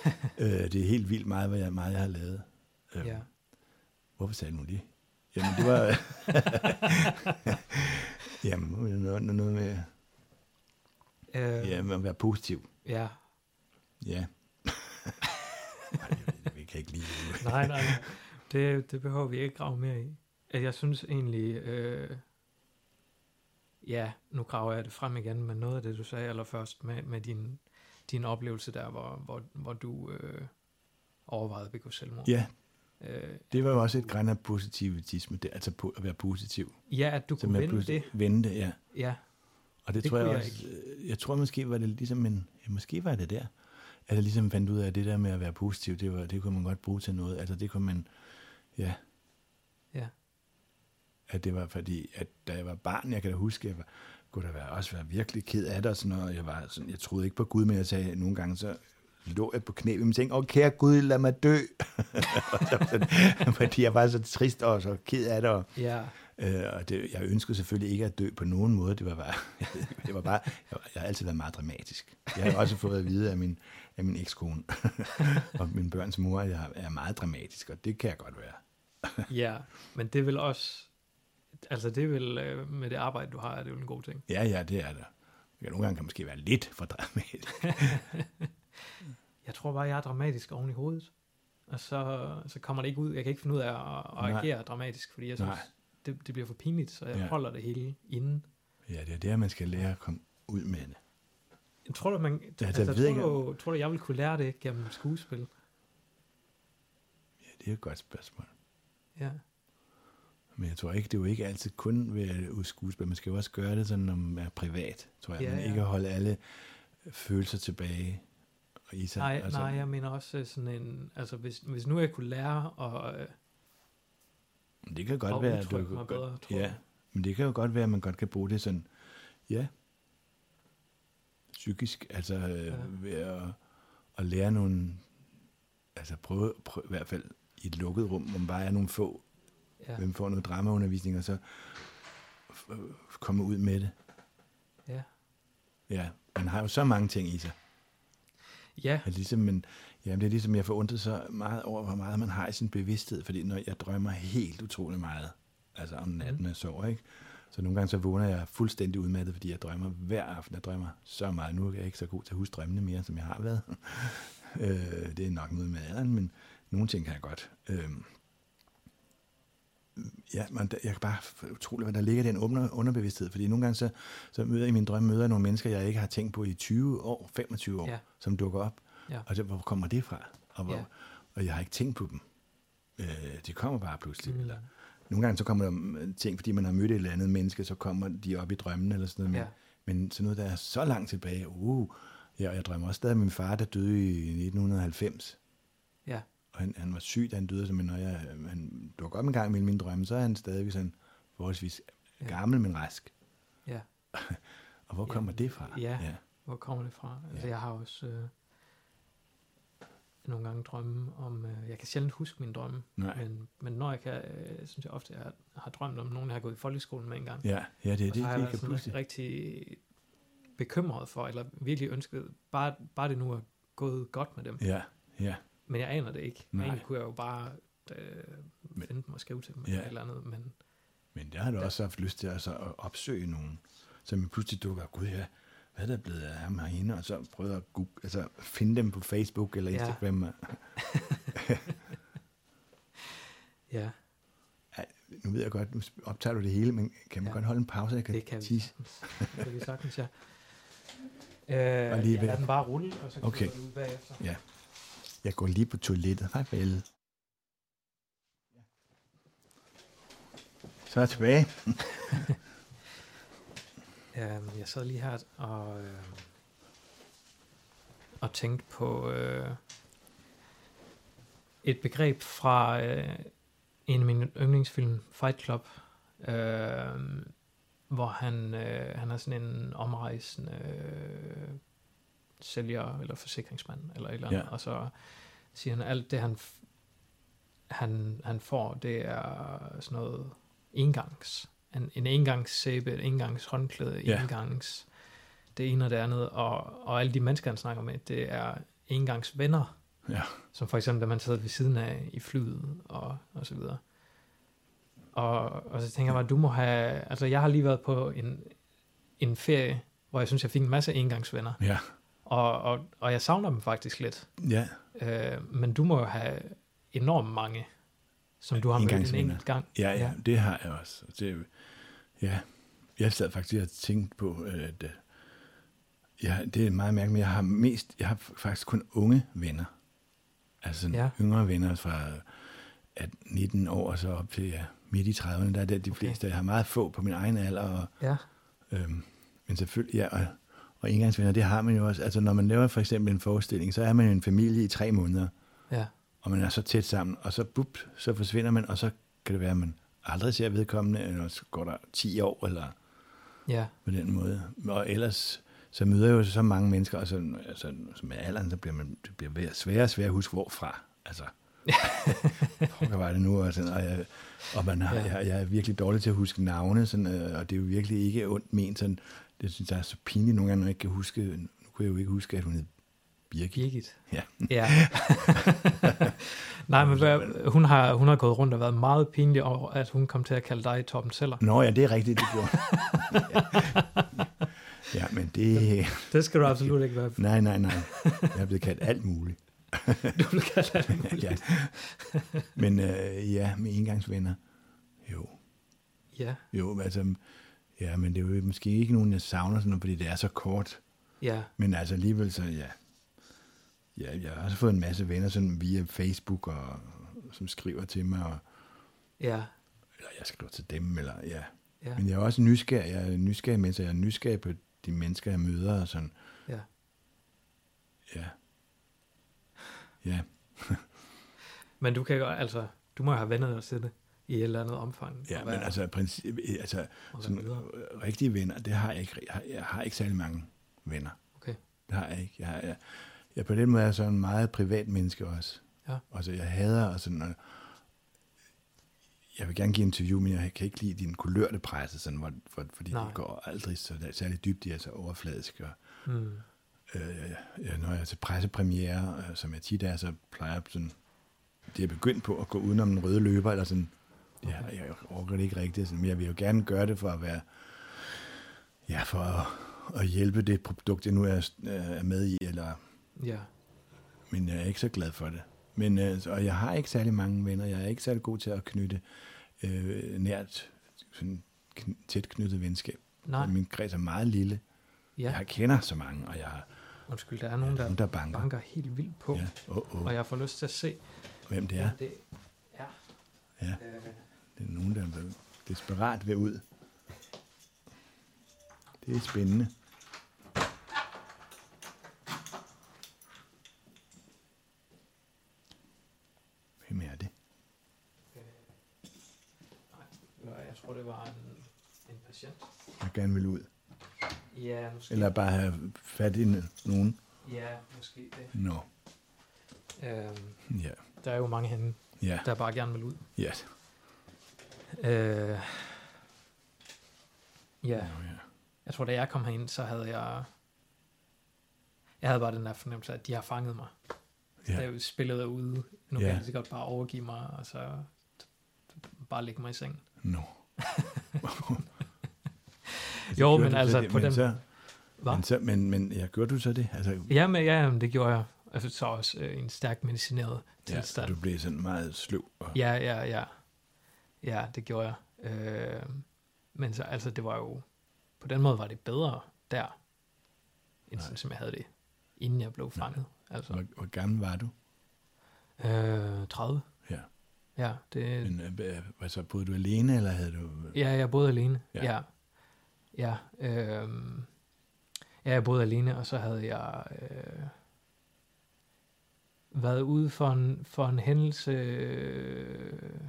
øh, det er helt vildt meget, hvad jeg, meget jeg har lavet. Øh, Ja. Hvorfor sagde du det? Jamen, det var... Jamen, noget, noget med, Øh, ja, med at være positiv. ja. Ja. Jeg kan ikke lide det. Nej, nej, nej. Det, det behøver vi ikke grave mere i. At jeg synes egentlig, øh, ja, nu graver jeg det frem igen, men noget af det, du sagde allerførst med, med din, din oplevelse der, hvor, hvor, hvor du øh, overvejede at begå selvmord. Ja, Øh, det var jo også et græn af positivitisme, det, altså at være positiv. ja, at du Så kunne med vende det. Vende det, ja. Ja, Og det, Det tror jeg jeg også, øh, jeg tror måske var det ligesom en, ja, måske var det der, at jeg ligesom fandt ud af, at det der med at være positiv, det, var, det kunne man godt bruge til noget. Altså det kunne man. Ja. At det var fordi, at da jeg var barn, jeg kan da huske, jeg var, kunne da være, også være virkelig ked af det og sådan noget. Jeg, var sådan, jeg troede ikke på Gud, men jeg sagde nogle gange, så lå jeg på knæ ved min seng, åh kære Gud, lad mig dø. Og sådan, fordi jeg var så trist og så ked af det, og ja, Øh, og det, jeg ønskede selvfølgelig ikke at dø på nogen måde. Det var bare, det var bare jeg, jeg har altid været meget dramatisk. Jeg har også fået at vide af min, af min ekskone og min børns mor, at jeg er meget dramatisk, og det kan jeg godt være. ja. Men det vil også, altså det vil, øh, med det arbejde, du har, er det jo en god ting. Ja, ja, det er det. Jeg nogle gange kan måske være lidt for dramatisk. Jeg tror bare, jeg er dramatisk oven i hovedet. Og så, så kommer det ikke ud. Jeg kan ikke finde ud af at, at agere dramatisk, fordi jeg synes, Nej. det, det bliver for pinligt, så jeg Ja. ja. holder det hele inden. Ja, det er der, man skal lære at komme ud med det. Jeg tror du, man, jeg altså, ved tror, ikke, du, tror du, jeg vil kunne lære det gennem skuespil? Ja, det er et godt spørgsmål. Ja. Men jeg tror ikke, det er jo ikke altid kun ved skuespil. Man skal jo også gøre det sådan, når man er privat, tror jeg. Ja, ja. ikke at holde alle følelser tilbage. Og i sig. Nej, altså, nej, jeg mener også øh, sådan en, altså hvis, hvis nu jeg kunne lære at, øh, Det kan godt at være, at du mig bedre, tror ja, jeg. men det kan jo godt være, at man godt kan bruge det sådan, ja, psykisk, altså øh, Ja. ved at, at lære nogle, altså prøve, prøve, i hvert fald i et lukket rum, hvor man bare er nogle få, Ja, hvem får noget dramaundervisning, og så f- komme ud med det. ja. Ja, man har jo så mange ting i sig. ja, At ligesom man, jamen det er ligesom, jeg får undret så meget over, hvor meget man har i sin bevidsthed, fordi når jeg drømmer helt utrolig meget, altså om natten, når jeg sover, ikke? Så nogle gange så vågner jeg fuldstændig udmattet, fordi jeg drømmer hver aften. Jeg drømmer så meget. Nu er jeg ikke så god til at huske drømmene mere, som jeg har været. øh, det er nok noget med alderen, men nogle ting kan jeg godt. Øh, ja, man, jeg kan bare utroligt, hvad der ligger i den under, underbevidsthed, fordi nogle gange så, så møder jeg i min drømme møder nogle mennesker, jeg ikke har tænkt på i 20 år, 25 år, Ja. som dukker op. Ja. Og så, hvor kommer det fra? Og, hvor, Ja. og jeg har ikke tænkt på dem. Øh, de kommer bare pludselig. Mm. Eller, nogle gange så kommer der mm, ting, fordi man har mødt et eller andet menneske, så kommer de op i drømmen eller sådan noget. Men, Ja. men sådan noget, der er så langt tilbage. Uh, ja, og jeg drømmer også stadig om min far, der døde i 1990. ja, Og han, han var syg, da han døde, men når jeg, han dukker op en gang mellem mine drømme, så er han stadig sådan forholdsvis Ja. ja. gammel, men rask. ja. Og hvor Ja, kommer det fra? ja. ja. Hvor kommer det fra? Altså, Ja. jeg har også øh, nogle gange drømme om, øh, jeg kan sjældent huske mine drømme, Nej. men, men når jeg kan, øh, synes jeg ofte, jeg har drømt om nogen, jeg har gået i folkeskolen med engang. Ja, ja, det er det, jeg det været kan pludselig. rigtig bekymret for, eller virkelig ønsket, bare, bare det nu er gået godt med dem. Ja, ja, Men jeg aner det ikke. Nej. Egentlig kunne jeg jo bare øh, finde dem og skrive til dem, Ja. eller et eller andet, men men der har du Ja. også haft lyst til altså, at opsøge nogen, som pludselig dukker, gud ja, hvad er der blevet af ham herinde, og så prøve at google, altså, finde dem på Facebook eller Ja. Instagram. Ja. ja, Ej, nu ved jeg godt, nu optager du det hele, men kan man Ja. ja. godt holde en pause, jeg kan, det kan vi tisse? sagtens. Det kan vi sagtens, ja. Øh, Og lige ja, ved- lad den bare rulle, og så Okay. okay. du ud bagefter. Ja. Jeg går lige på toilettet. Hej vel. Så er jeg tilbage. Øhm, jeg sad lige her og, øh, og tænkte på øh, et begreb fra øh, en af mine yndlingsfilm, Fight Club, øh, hvor han, øh, han er sådan en omrejsende øh, sælger eller forsikringsmand eller et eller andet, Ja. og så siger han, alt det han, han, han får, det er sådan noget engangs en, en engangssæbe, et engangs håndklæde, Ja. engangs det ene og det andet, og, og alle de mennesker, han snakker med, det er engangs venner, Ja. som for eksempel, da man sidder ved siden af i flyet, og, og så videre. Og, og så tænker jeg bare, du må have, altså jeg har lige været på en, en ferie, hvor jeg synes, jeg fik en masse engangsvenner, Ja. Og, og, og jeg savner dem faktisk lidt. Ja. Øh, men du må jo have enormt mange, som du har mødt en enkelt gang. Ja, ja, det har jeg også. Det, ja, jeg sad faktisk og tænkte på, at øh, ja, det er meget mærkeligt, men jeg har mest, jeg har faktisk kun unge venner. Altså Ja. yngre venner fra at 19 år og så op til ja, midt i 30'erne, der er det de Okay. fleste. Jeg har meget få på min egen alder, og, Ja, øhm, men selvfølgelig, ja, og, og engangsvenner, det har man jo også. Altså når man laver for eksempel en forestilling, så er man jo en familie i tre måneder, ja, og man er så tæt sammen, og så bup, så forsvinder man, og så kan det være, at man aldrig ser vedkommende, eller så går der 10 år, eller ja, på den måde. Og ellers, så møder jeg jo så mange mennesker, og så, altså, så med alderen, så bliver man, det bliver sværere og sværere at huske, hvorfra. Altså, hvor var det nu? Og, sådan, og, jeg, og man har, Ja. ja. jeg, jeg, er virkelig dårlig til at huske navne, sådan, øh, og det er jo virkelig ikke ondt ment. Sådan, det synes jeg er så pinligt nogle gange, når jeg ikke kan huske, nu kunne jeg jo ikke huske, at hun hed Birgit. Birgit. Ja. Ja. Nej, men hvad, hun, har, hun har gået rundt og været meget pinlig over, at hun kom til at kalde dig Torben Seller. Nå ja, det er rigtigt, det gjorde. ja, men det... Det skal du absolut ikke være. Nej, nej, nej. Jeg er blevet kaldt alt muligt. Du vil kalde alt ja. Men øh, ja, med engangsvenner. Jo, Ja, jo, altså... Ja, men det er jo måske ikke nogen, jeg savner sådan noget, fordi det er så kort. ja, Men altså alligevel så, ja. Ja, jeg har også fået en masse venner sådan via Facebook, og, som skriver til mig, og, ja, eller jeg skriver til dem, eller ja. ja, Men jeg er også nysgerrig, jeg er nysgerrig med, så jeg er nysgerrig på de mennesker, jeg møder, og sådan, ja. ja. Ja, Men du kan jo, altså, du må jo have venner dig til det i et eller andet omfang. ja men altså, princip, altså og være sådan, videre. øh, rigtige venner, det har jeg ikke. Jeg har, jeg har ikke særlig mange venner. Okay. Det har jeg ikke. Jeg, har, jeg, jeg på den måde er sådan en meget privat menneske også. Ja. Altså, jeg hader og sådan, og jeg vil gerne give interview, men jeg kan ikke lide din kulørte presse, sådan, hvor, for, fordi Nej. det går aldrig så særlig dybt, de er så overfladiske. Og, Mm. Øh, når jeg er til pressepremiere, øh, som jeg tit er, så plejer jeg sådan, det er begyndt på at gå udenom den røde løber, eller sådan, ja, Okay. jeg orker det ikke rigtigt, sådan, men jeg vil jo gerne gøre det for at være, ja, for at, at hjælpe det produkt, jeg nu er, er med i, eller, Ja, men jeg er ikke så glad for det. Men, øh, og jeg har ikke særlig mange venner, jeg er ikke særlig god til at knytte øh, nært, sådan kn- tæt knyttet venskab. nej, Min kreds er meget lille. ja. Jeg kender så mange, og jeg har Undskyld, der er nogen, der nogen, der banker. banker helt vildt på, Ja, oh, oh. og jeg får lyst til at se, Hvem det er? det er. Ja, Øh, det er nogen, der er desperat ved ud. Det er spændende. Hvem er det? nej, jeg tror, det var en, en patient. Jeg gerne vil ud. Ja, måske. Eller bare have fat i nogen. Ja, måske det. Nå, Øhm, ja. der er jo mange henne, Ja, der bare gerne vil ud. ja. Øh, ja, Nå, ja. jeg tror, da jeg kom herind, så havde jeg... Jeg havde bare den der fornemmelse, at de har fanget mig. Ja. Da jeg spillede ude. Nu Ja. kan jeg lige så godt bare overgive mig, og så bare lægge mig i sengen. Nå. Jo, Gjorde men altså det? på men den- Så, men, så, men, men ja, gjorde du så det? Altså, Ja, men ja, jamen, det gjorde jeg. Altså, så også øh, en stærk medicineret ja, tilstand. du blev sådan meget sløv. Og, Ja, ja, ja. Ja, det gjorde jeg. Øh, men så, altså, det var jo... På den måde var det bedre der, end Nej. sådan, som jeg havde det, inden jeg blev fanget. Altså, Hvor, hvor gammel var du? øh, 30. Ja. Ja, det, Men, øh, hvad- hvad så, boede du alene, eller havde du... ja, jeg boede alene. Ja. Ja. Ja, øh, ja, jeg boede alene, og så havde jeg øh, været ude for en, for en hændelse, øh,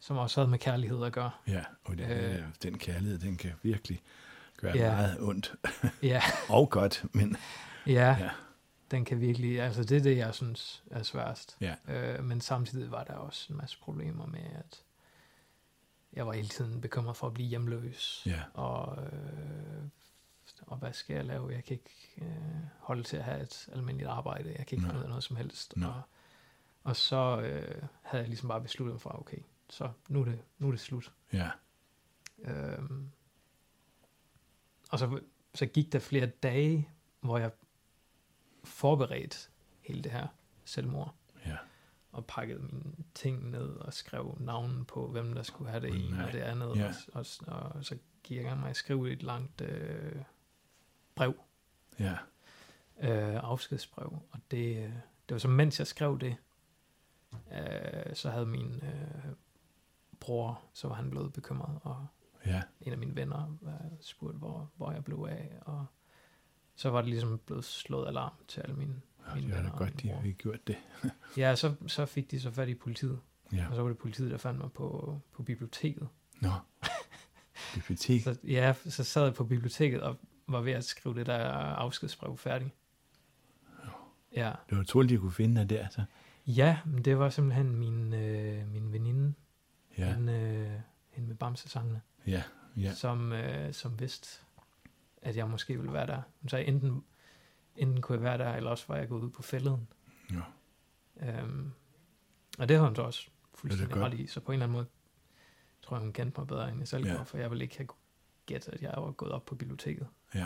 som også havde med kærlighed at gøre. Ja, og det, Øh. øh, den kærlighed, den kan virkelig gøre ja. meget ondt. Ja, Og godt, men ja, ja, den kan virkelig, altså det er det, jeg synes er sværest. ja, Øh, men samtidig var der også en masse problemer med, at jeg var hele tiden bekymret for at blive hjemløs. ja, Og øh, og hvad skal jeg lave? Jeg kan ikke øh, holde til at have et almindeligt arbejde. Jeg kan ikke finde ud af noget som helst. Nej. Og, og så øh, havde jeg ligesom bare besluttet mig for, okay, så nu er det, nu er det slut. Ja. Øhm, og så, så gik der flere dage, hvor jeg forberedte hele det her selvmord. Og pakkede mine ting ned, og skrev navnen på, hvem der skulle have det Åh, ene og det andet, Ja. og, og, og så gik jeg med at skrive et langt øh, brev, Ja. øh, afskedsbrev, og det, øh, det var så, mens jeg skrev det, øh, så havde min øh, bror, så var han blevet bekymret, og Ja. en af mine venner øh, spurgte, hvor, hvor jeg blev af, og så var det ligesom blevet slået alarm til alle mine, ja det var da venner. og godt, de fik gjort det. Ja, så, så fik de så fat i politiet, Ja. og så var det politiet, der fandt mig på, på biblioteket. Nå. Bibliotek. Så, ja, så sad jeg på biblioteket og var ved at skrive det der afskedsbrev færdigt. Ja, Det var utroligt, de kunne finde dig der, så. ja men det var simpelthen min, øh, min veninde, Ja. hende, øh, hende med bamsesangene. Ja. Ja. som, øh, som vidste, at jeg måske ville være der. Hun sagde, enten, enten kunne jeg være der, eller også var jeg gået ud på fælleden. Ja. Øhm, og det havde hun så også fuldstændig ret i, så på en eller anden måde tror jeg, hun kendte mig bedre, end jeg selv Ja. gjorde, for jeg ville ikke have gættet, at jeg var gået op på biblioteket. Ja.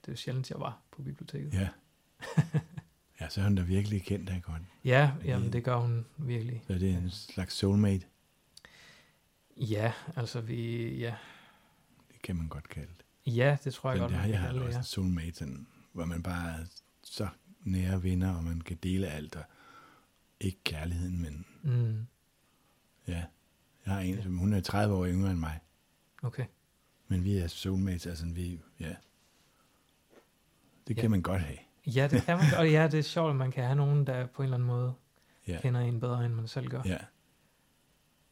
Det er jo sjældent, jeg var på biblioteket. Ja. Ja, så har hun da virkelig kendt dig godt. Ja, jamen det gør hun virkelig. Så det er en slags soulmate, Ja, altså vi, ja, det kan man godt kalde det. ja det tror jeg Men godt, det har jeg har kalde det, også ja. en soulmate, sådan, hvor man bare er så nære venner, og man kan dele alt, og ikke kærligheden, men Mm, ja. Jeg har en, som hun er 30 år yngre end mig, okay. men vi er soulmates, altså vi, ja. Det kan Ja. man godt have. Ja, det kan man, og ja, det er sjovt, at man kan have nogen, der på en eller anden måde Ja. kender en bedre, end man selv gør. Ja.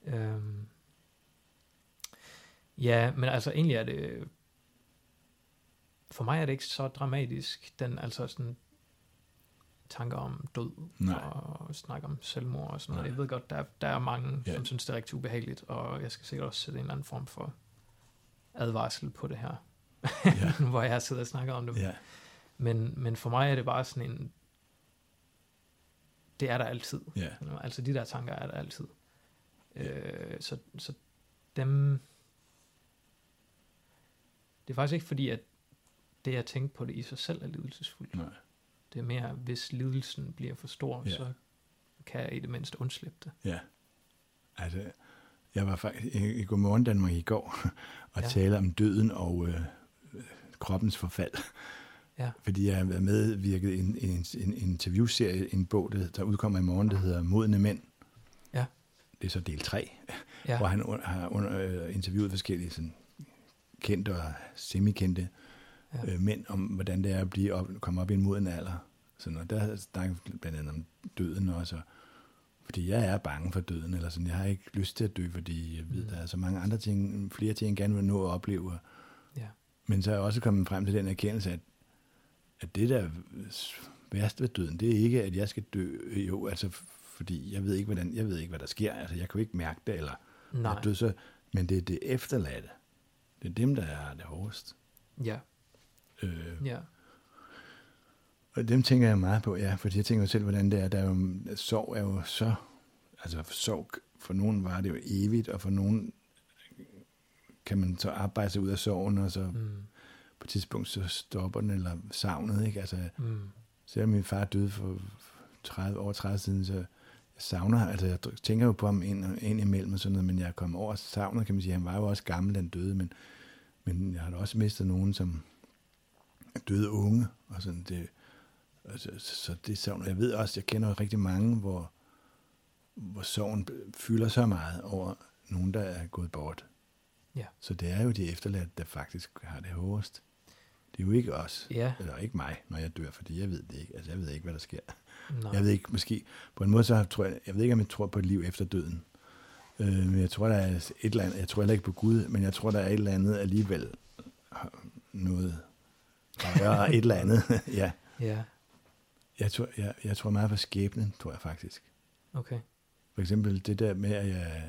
Øhm. Ja, men altså egentlig er det... For mig er det ikke så dramatisk, den altså sådan tanker om død Nej. og snakke om selvmord og sådan noget. Nej. Jeg ved godt, der, er- der er mange, Ja. som synes, det er rigtig ubehageligt, og jeg skal sikkert også sætte en eller anden form for advarsel på det her, Ja. hvor jeg sidder og snakker om det. Ja. Men, men for mig er det bare sådan en... Det er der altid. Ja. Altså de der tanker er der altid. Øh, så, så dem... Det er faktisk ikke fordi, at det at tænke på det i sig selv er lidelsesfuldt. Nej. Det er mere, hvis lidelsen bliver for stor, Ja. så kan jeg i det mindste undslippe det. Ja. Altså, jeg var faktisk i, i Godmorgen Danmark i går og Ja. talte om døden og øh, kroppens forfald. Ja. Fordi jeg har været medvirket i en, en, en interviewserie, en bog, der, der udkommer i morgen, der hedder Modne Mænd. Ja. Det er så del 3, Ja, hvor han un- har under, øh, interviewet forskellige sådan, kendte og semikendte Ja. øh, mænd om, hvordan det er at blive op, komme op i en moden alder. Sådan, og der snakker blandt andet om døden også. Og, fordi jeg er bange for døden, eller sådan. Jeg har ikke lyst til at dø, fordi jeg ved, Mm. der er så mange andre ting, flere ting, jeg gerne vil nå at opleve. ja, Men så er jeg også kommet frem til den erkendelse, at, at det der værste ved døden, det er ikke, at jeg skal dø, jo, altså fordi jeg ved ikke, hvordan, jeg ved ikke, hvad der sker. Altså, jeg kan jo ikke mærke det, eller nej, død, så, men det er det efterladte. Det er dem, der er det hårdest. ja, Øh, ja, Og dem tænker jeg meget på, ja, fordi jeg tænker jo selv, hvordan det er. Der er jo, sorg er jo så, altså sorg, for nogen var det jo evigt, og for nogen kan man så arbejde sig ud af sorgen, og så mm, på et tidspunkt så stopper den, eller savnet, ikke? Altså, mm, selvom min far døde for 30, over 30 siden, så jeg savner, altså jeg tænker jo på ham ind, ind imellem og sådan noget, men jeg er kommet over savnet, kan man sige. Han var jo også gammel, den døde, men, men jeg har da også mistet nogen, som døde unge, og sådan det, altså, så det savner jeg ved også, jeg kender rigtig mange, hvor, hvor sorgen fylder så meget over nogen, der er gået bort. Ja. Så det er jo de efterladte, der faktisk har det hårdest. Det er jo ikke os, ja, eller ikke mig, når jeg dør, fordi jeg ved det ikke. Altså, jeg ved ikke, hvad der sker. nej, Jeg ved ikke, måske, på en måde så tror jeg, jeg ved ikke, om jeg tror på et liv efter døden. Øh, men jeg tror, der er et eller andet, jeg tror heller ikke på Gud, men jeg tror, der er et eller andet alligevel, noget, der gør et eller andet. ja, ja, jeg tror, jeg, jeg tror meget på skæbnen, tror jeg faktisk. okay, For eksempel det der med, at jeg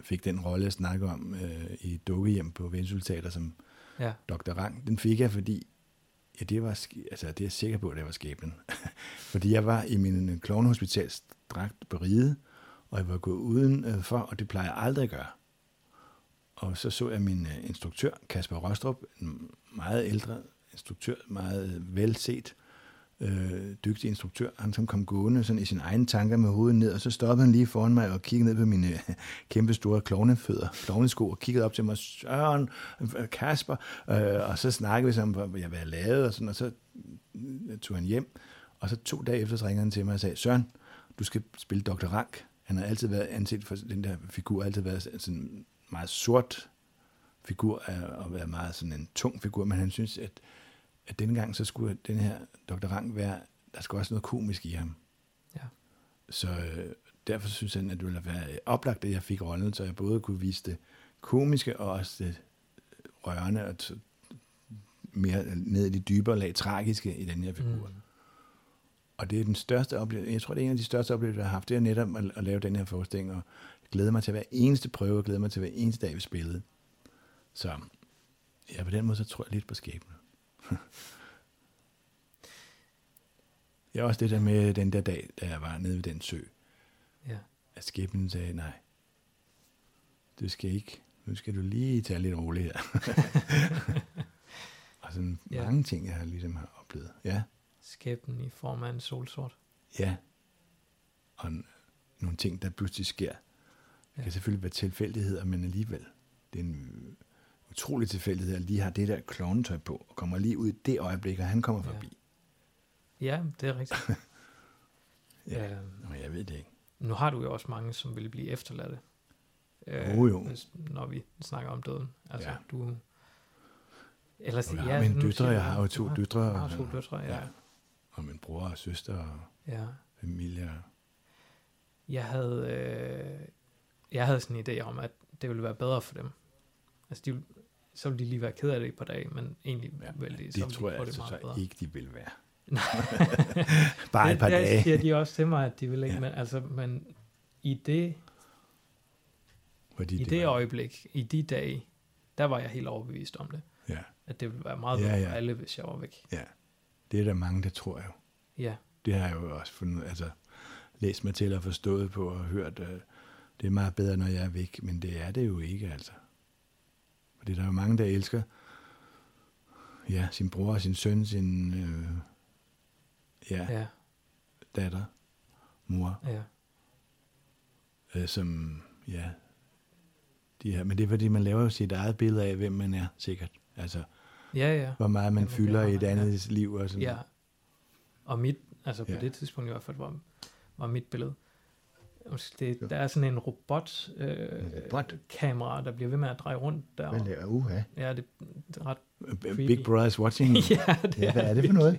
fik den rolle, jeg snakker om øh, i Dukkehjem på Vendsyssel Teater som ja, Dr. Rang, den fik jeg, fordi Ja, det var, altså, det er jeg sikker på, at det var skæbnen. Fordi jeg var i min klovnehospitalsdragt på ride, og jeg var gået uden øh, for, og det plejer jeg aldrig at gøre. Og så så jeg min øh, instruktør, Kasper Rostrup, en meget ældre instruktør, meget øh, velset, øh, dygtig instruktør. Han som kom gående sådan i sine egne tanker med hovedet ned, og så stoppede han lige foran mig og kiggede ned på mine kæmpe store klovnefødder, klovnesko, og kiggede op til mig, Søren, Kasper, øh, og så snakkede vi sammen, hvad jeg havde lavet, og, sådan, og så øh, tog han hjem, og så to dage efter så ringede han til mig og sagde, Søren, du skal spille Dr. Rank. Han har altid været anset for den der figur, altid været sådan en meget sort figur, øh, og at være meget sådan en tung figur, men han synes, at, at denne gang, så skulle den her Dr. Rank være, der skulle også noget komisk i ham. Ja. Så øh, derfor synes han, at det ville være oplagt, at jeg fik rollen, så jeg både kunne vise det komiske og også det rørende og t- mere ned i de dybere lag tragiske i den her figur. Mm. Og det er den største oplevelse, jeg tror, det er en af de største oplevelser, jeg har haft, det er netop at, at lave den her forestilling, og jeg glæder mig til hver eneste prøve, og glæder mig til hver eneste dag, vi spillede. Så ja, på den måde, så tror jeg lidt på skæbnen. Er også det der med den der dag, da jeg var nede ved den sø, Ja. at skæbnen sagde, nej, du skal ikke, nu skal du lige tage lidt roligt her. og sådan Ja. mange ting, jeg har ligesom har oplevet. Ja, Skæbnen i form af en solsort. ja. Og n- nogle ting, der pludselig sker. Det Ja. kan selvfølgelig være tilfældigheder, men alligevel. Det er en utrolig tilfældighed, at jeg lige har det der klovnetøj på, og kommer lige ud i det øjeblik, og han kommer Ja. forbi. Ja, det er rigtigt. Ja. Øhm, Nå, jeg ved det ikke. nu har du jo også mange, som vil blive efterladte. Jo, jo. hvis- Når vi snakker om døden. Altså, Ja. du... Ellers, jeg har mine døtre, jeg har jo to har- døtre, Du har to døtre, ja. ja. Og min bror og søster og ja. familie. Jeg havde, øh, jeg havde sådan en idé om, at det ville være bedre for dem. Altså, de, ville- så ville de lige være ked af det i et par dage, men egentlig Ja, ville de, det, så det tror de jeg få det altså meget så bedre. ikke, de vil være. Bare et par det, dage. Det siger de også til mig, at de vil ikke, Ja. ja. men, altså, men i det, Fordi i det var- øjeblik, i de dage, der var jeg helt overbevist om det. Ja, At det ville være meget Ja, bedre ja. for alle, hvis jeg var væk. ja. Det er der mange, der tror jo. Ja, Det har jeg jo også fundet, altså læst mig til og forstået på og hørt, øh, det er meget bedre, når jeg er væk, men det er det jo ikke, altså. Fordi der er jo mange, der elsker ja, sin bror, sin søn, sin øh, ja, ja. datter, mor, ja. øh, som, ja, de her, men det er fordi, man laver jo sit eget billede af, hvem man er, sikkert. Altså, Ja, ja. hvor meget man Jamen, det fylder i et man, ja. andet liv og sådan Ja. Og mit, altså på ja. det tidspunkt i hvert fald, var, var mit billede. Det, Ja. der er sådan en robot, øh, robot? kamera, der bliver ved med at dreje rundt der. Hvad laver uha? Ja, det, det er ret... Big Brother is watching. ja, det ja, hvad er det for noget?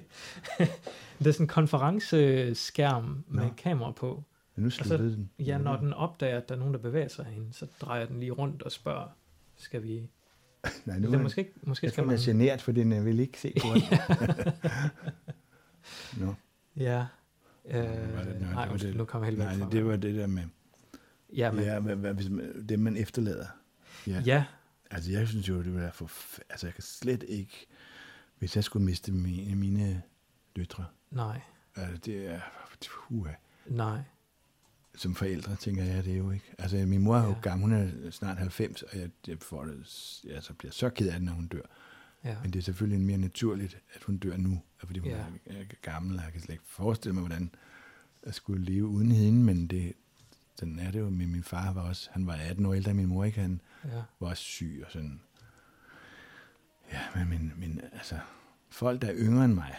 Det er sådan en konferenceskærm med Nå. kamera på. Nu sluttede den. Ja, når den opdager, at der er nogen, der bevæger sig herinde, så drejer den lige rundt og spørger, skal vi... Nej, nu er er måske, ikke- måske jeg skal tror, man... man er genert, for den vil ikke se på det. Nå, Ja. Øh, det- nej, undskyld, det- nu kommer jeg helt væk nej, det var det der med, Ja, men, ja, hvad, hvad, man, det man efterlader. Ja. ja, Altså, jeg synes jo, det ville være for, altså, jeg kan slet ikke, hvis jeg skulle miste mine, mine døtre, nej, altså, det er, uha, nej. som forældre, tænker jeg, det er jo ikke. Altså, min mor er jo Ja. gammel, hun er snart 90, og jeg, jeg får det, jeg så bliver så ked af det, når hun dør. Ja. Men det er selvfølgelig mere naturligt, at hun dør nu, fordi hun Ja. er, gammel, og jeg kan slet ikke forestille mig, hvordan jeg skulle leve uden hende, men det, sådan er det jo. Min, min far var også, han var 18 år ældre end min mor, ikke? Han ja. var også syg og sådan. Ja, men, men, men altså, folk, der er yngre end mig,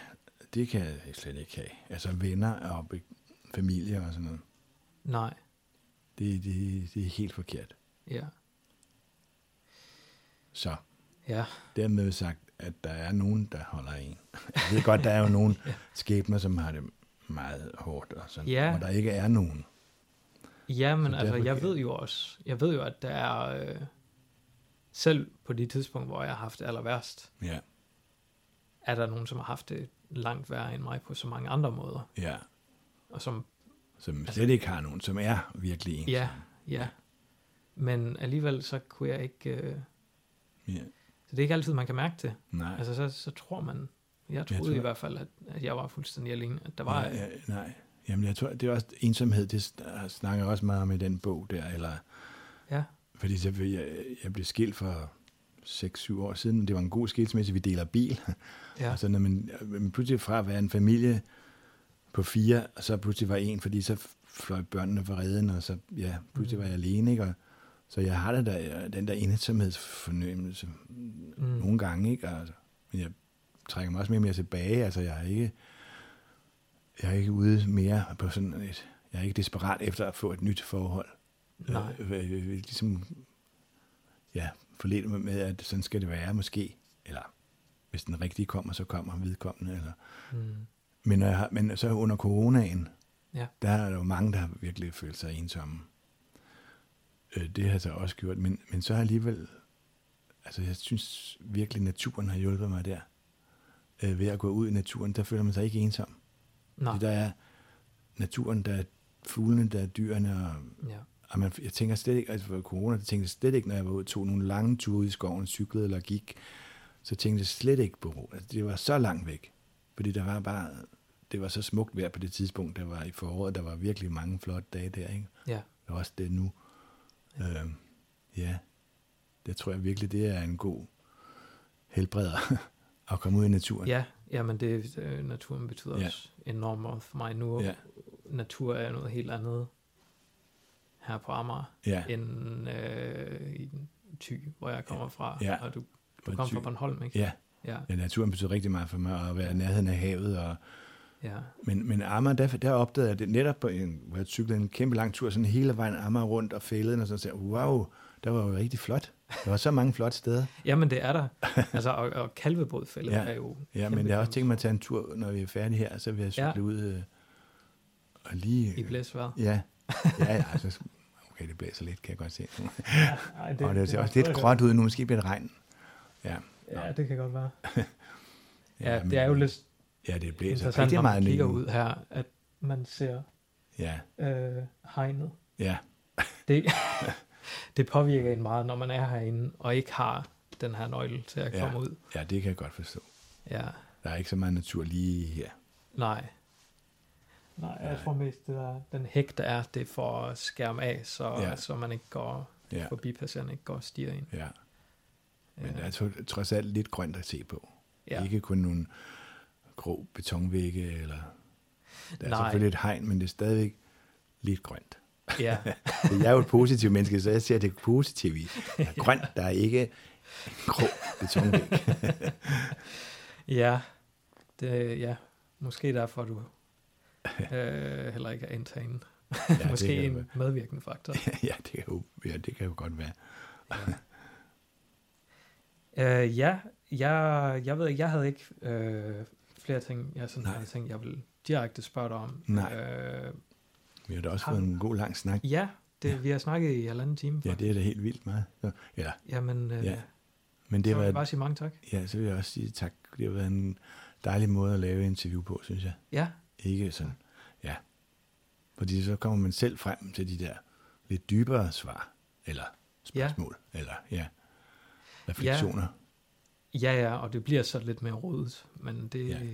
det kan jeg slet ikke have. Altså venner og familie og sådan noget. Nej, Det, det, det er helt forkert. ja. Så Ja, dermed sagt, at der er nogen, der holder en. Jeg ved godt, der er jo nogle skæbner, som har det meget hårdt, og sådan, Ja. hvor der ikke er nogen. ja men Så altså, jeg ved jo også, jeg ved jo, at der er, øh, selv på de tidspunkter, hvor jeg har haft det aller værst, Ja, er der nogen, som har haft det langt værre end mig på så mange andre måder, ja. og som, Som slet ikke har nogen, som er virkelig en. ja, ja. Men alligevel så kunne jeg ikke, øh, ja. Det er ikke altid, man kan mærke det. Nej, altså, så, så tror man, Jeg troede tror- i hvert fald, at, at jeg var fuldstændig alene. At der var... nej, ja, nej. Jamen, jeg tror, det er også ensomhed, det sn- snakker også meget om i den bog der, eller, Ja. fordi så, jeg, jeg blev skilt for 6-7 år siden, det var en god skilsmisse, vi deler bil, Ja. Og så når man, man pludselig fra at være en familie på fire, og så pludselig var en, fordi så fløj børnene fra redden, og så ja, pludselig var jeg alene, ikke? Og, så jeg har det der, den der ensomhedsfornemmelse mm. nogle gange, ikke? Og, men jeg trækker mig også mere og mere tilbage, altså jeg er ikke, jeg er ikke ude mere på sådan et, jeg er ikke desperat efter at få et nyt forhold. Nej. Øh, øh, øh, ligesom, ja, forledt mig med, at sådan skal det være måske, eller hvis den rigtige kommer, så kommer vedkommende, eller Mm. men, når jeg har, men så under coronaen, Ja. der er der jo mange, der har virkelig følt sig ensomme. Øh, det har jeg så også gjort, men, men så har alligevel, altså jeg synes virkelig, naturen har hjulpet mig der. Øh, ved at gå ud i naturen, der føler man sig ikke ensom. Nej. Fordi der er naturen, der er fuglene, der er dyrene, og, Ja. og man, jeg tænker slet ikke, altså for corona, det tænkte jeg slet ikke, når jeg var ude og tog nogle lange ture ud i skoven, cyklede eller gik, så tænkte jeg slet ikke på ro. Altså, det var så langt væk. Fordi der var bare, det var så smukt vejr på det tidspunkt, der var i foråret, der var virkelig mange flotte dage der, ikke? Ja. Og også det nu. Ja. Øhm, ja, det tror jeg virkelig, det er en god helbreder at komme ud i naturen. Ja, jamen det, øh, naturen betyder Ja. også enormt meget for mig nu. Ja. Natur er noget helt andet her på Amager, Ja. end øh, i Thy, hvor jeg kommer fra. Ja. Og du, du kommer fra Bornholm, ikke? Ja. Ja, ja, naturen betyder rigtig meget for mig, at være i nærheden af havet. Og, ja, men, men Amager, der, der opdagede jeg det netop, på en, hvor jeg cyklede en kæmpe lang tur, sådan hele vejen Amager rundt og fældeden, og så sagde wow, der var jo rigtig flot. Der var så mange flotte steder. Jamen det er der. altså, og, og Kalvebodfældet Ja. er jo Ja, men jeg har også tænkt mig at tage en tur, når vi er færdige her, så vil jeg cykle Ja. ja. ud øh, og lige... i blæsvejr. Ja, ja, ja altså, okay, det blæser lidt, kan jeg godt se. Ej, Det, og det ser også lidt gråt ud nu, måske bliver det regn. Ja, Ja, det kan godt være. Ja, men- det er jo lidt Ja, det blæser interessant, rigtig når meget kigger nu. ud her, at man ser Ja, øh, hegnet. ja, Det, det påvirker en meget, når man er herinde, og ikke har den her nøgle til at Ja. komme ud. ja, det kan jeg godt forstå. Ja, Der er ikke så meget natur lige her. nej. Nej, jeg tror mest, det der, den hæk, der er, det er for at skærme af, så, Ja. så man ikke går, Ja, forbipasserende ikke går og stiger ind. ja. Men Ja. der er tro- trods alt lidt grønt at se på. Ja. Ikke kun nogle grå betonvægge, eller... Der er Nej. selvfølgelig et hegn, men det er stadigvæk lidt grønt. Ja, jeg er jo et positivt menneske, så jeg ser det positive i. Der er grønt, der er ikke grå betonvæg. ja, det, ja. måske derfor du øh, heller ikke er indtagen. Ja, Ja, måske en jo- medvirkende faktor. ja, det kan jo, ja, det kan jo godt være. Uh, ja, jeg, jeg ved ikke, jeg havde ikke øh, flere ting, jeg sådan Nej. havde tænkt, jeg ville direkte spørge dig om. Nej. Øh, Vi har da også Har- fået en god lang snak. ja, det, vi har snakket i halvanden time. Ja, det er da helt vildt meget. Så, ja, Jamen, øh, Ja, men det så vil jeg var, bare sige mange tak. ja, så vil jeg også sige tak. Det har været en dejlig måde at lave interview på, synes jeg. Ja, Ikke sådan, ja. Fordi så kommer man selv frem til de der lidt dybere svar, eller spørgsmål, ja. eller ja, refleksioner. ja, ja, og det bliver så lidt mere rodet, men det, Ja. ja.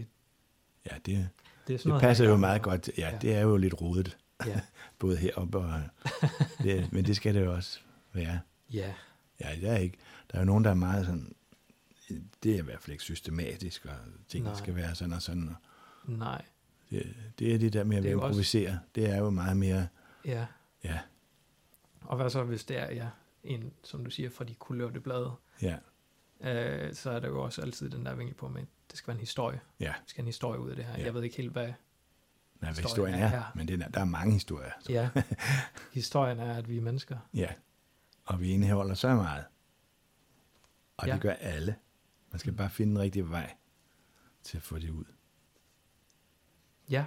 Ja, det, det er sådan det noget, passer her, jo meget godt. Ja, Ja. det er jo lidt rodet, Ja, både heroppe og... Det, men det skal det jo også være. ja, Ja, der er, ikke, der er jo nogen, der er meget sådan... Det er i hvert fald ikke systematisk, og ting Nej. skal være sådan og sådan. Og nej, det, det er det der med at er improvisere. Det er jo meget mere... ja. Ja, Og hvad så, hvis det er, ja, en, som du siger, fra de kulørte blade, ja, øh, så er der jo også altid den der vinkel på med, det skal være en historie. ja. Der skal en historie ud af det her. Ja. Jeg ved ikke helt, hvad Nej, hvad Historien historien er er, her. men det er, der er mange historier. Så. Ja, historien er, at vi er mennesker. Ja, og vi indeholder så meget. Og Ja. det gør alle. Man skal bare finde den rigtige vej til at få det ud. Ja,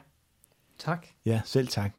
tak. Ja, selv tak.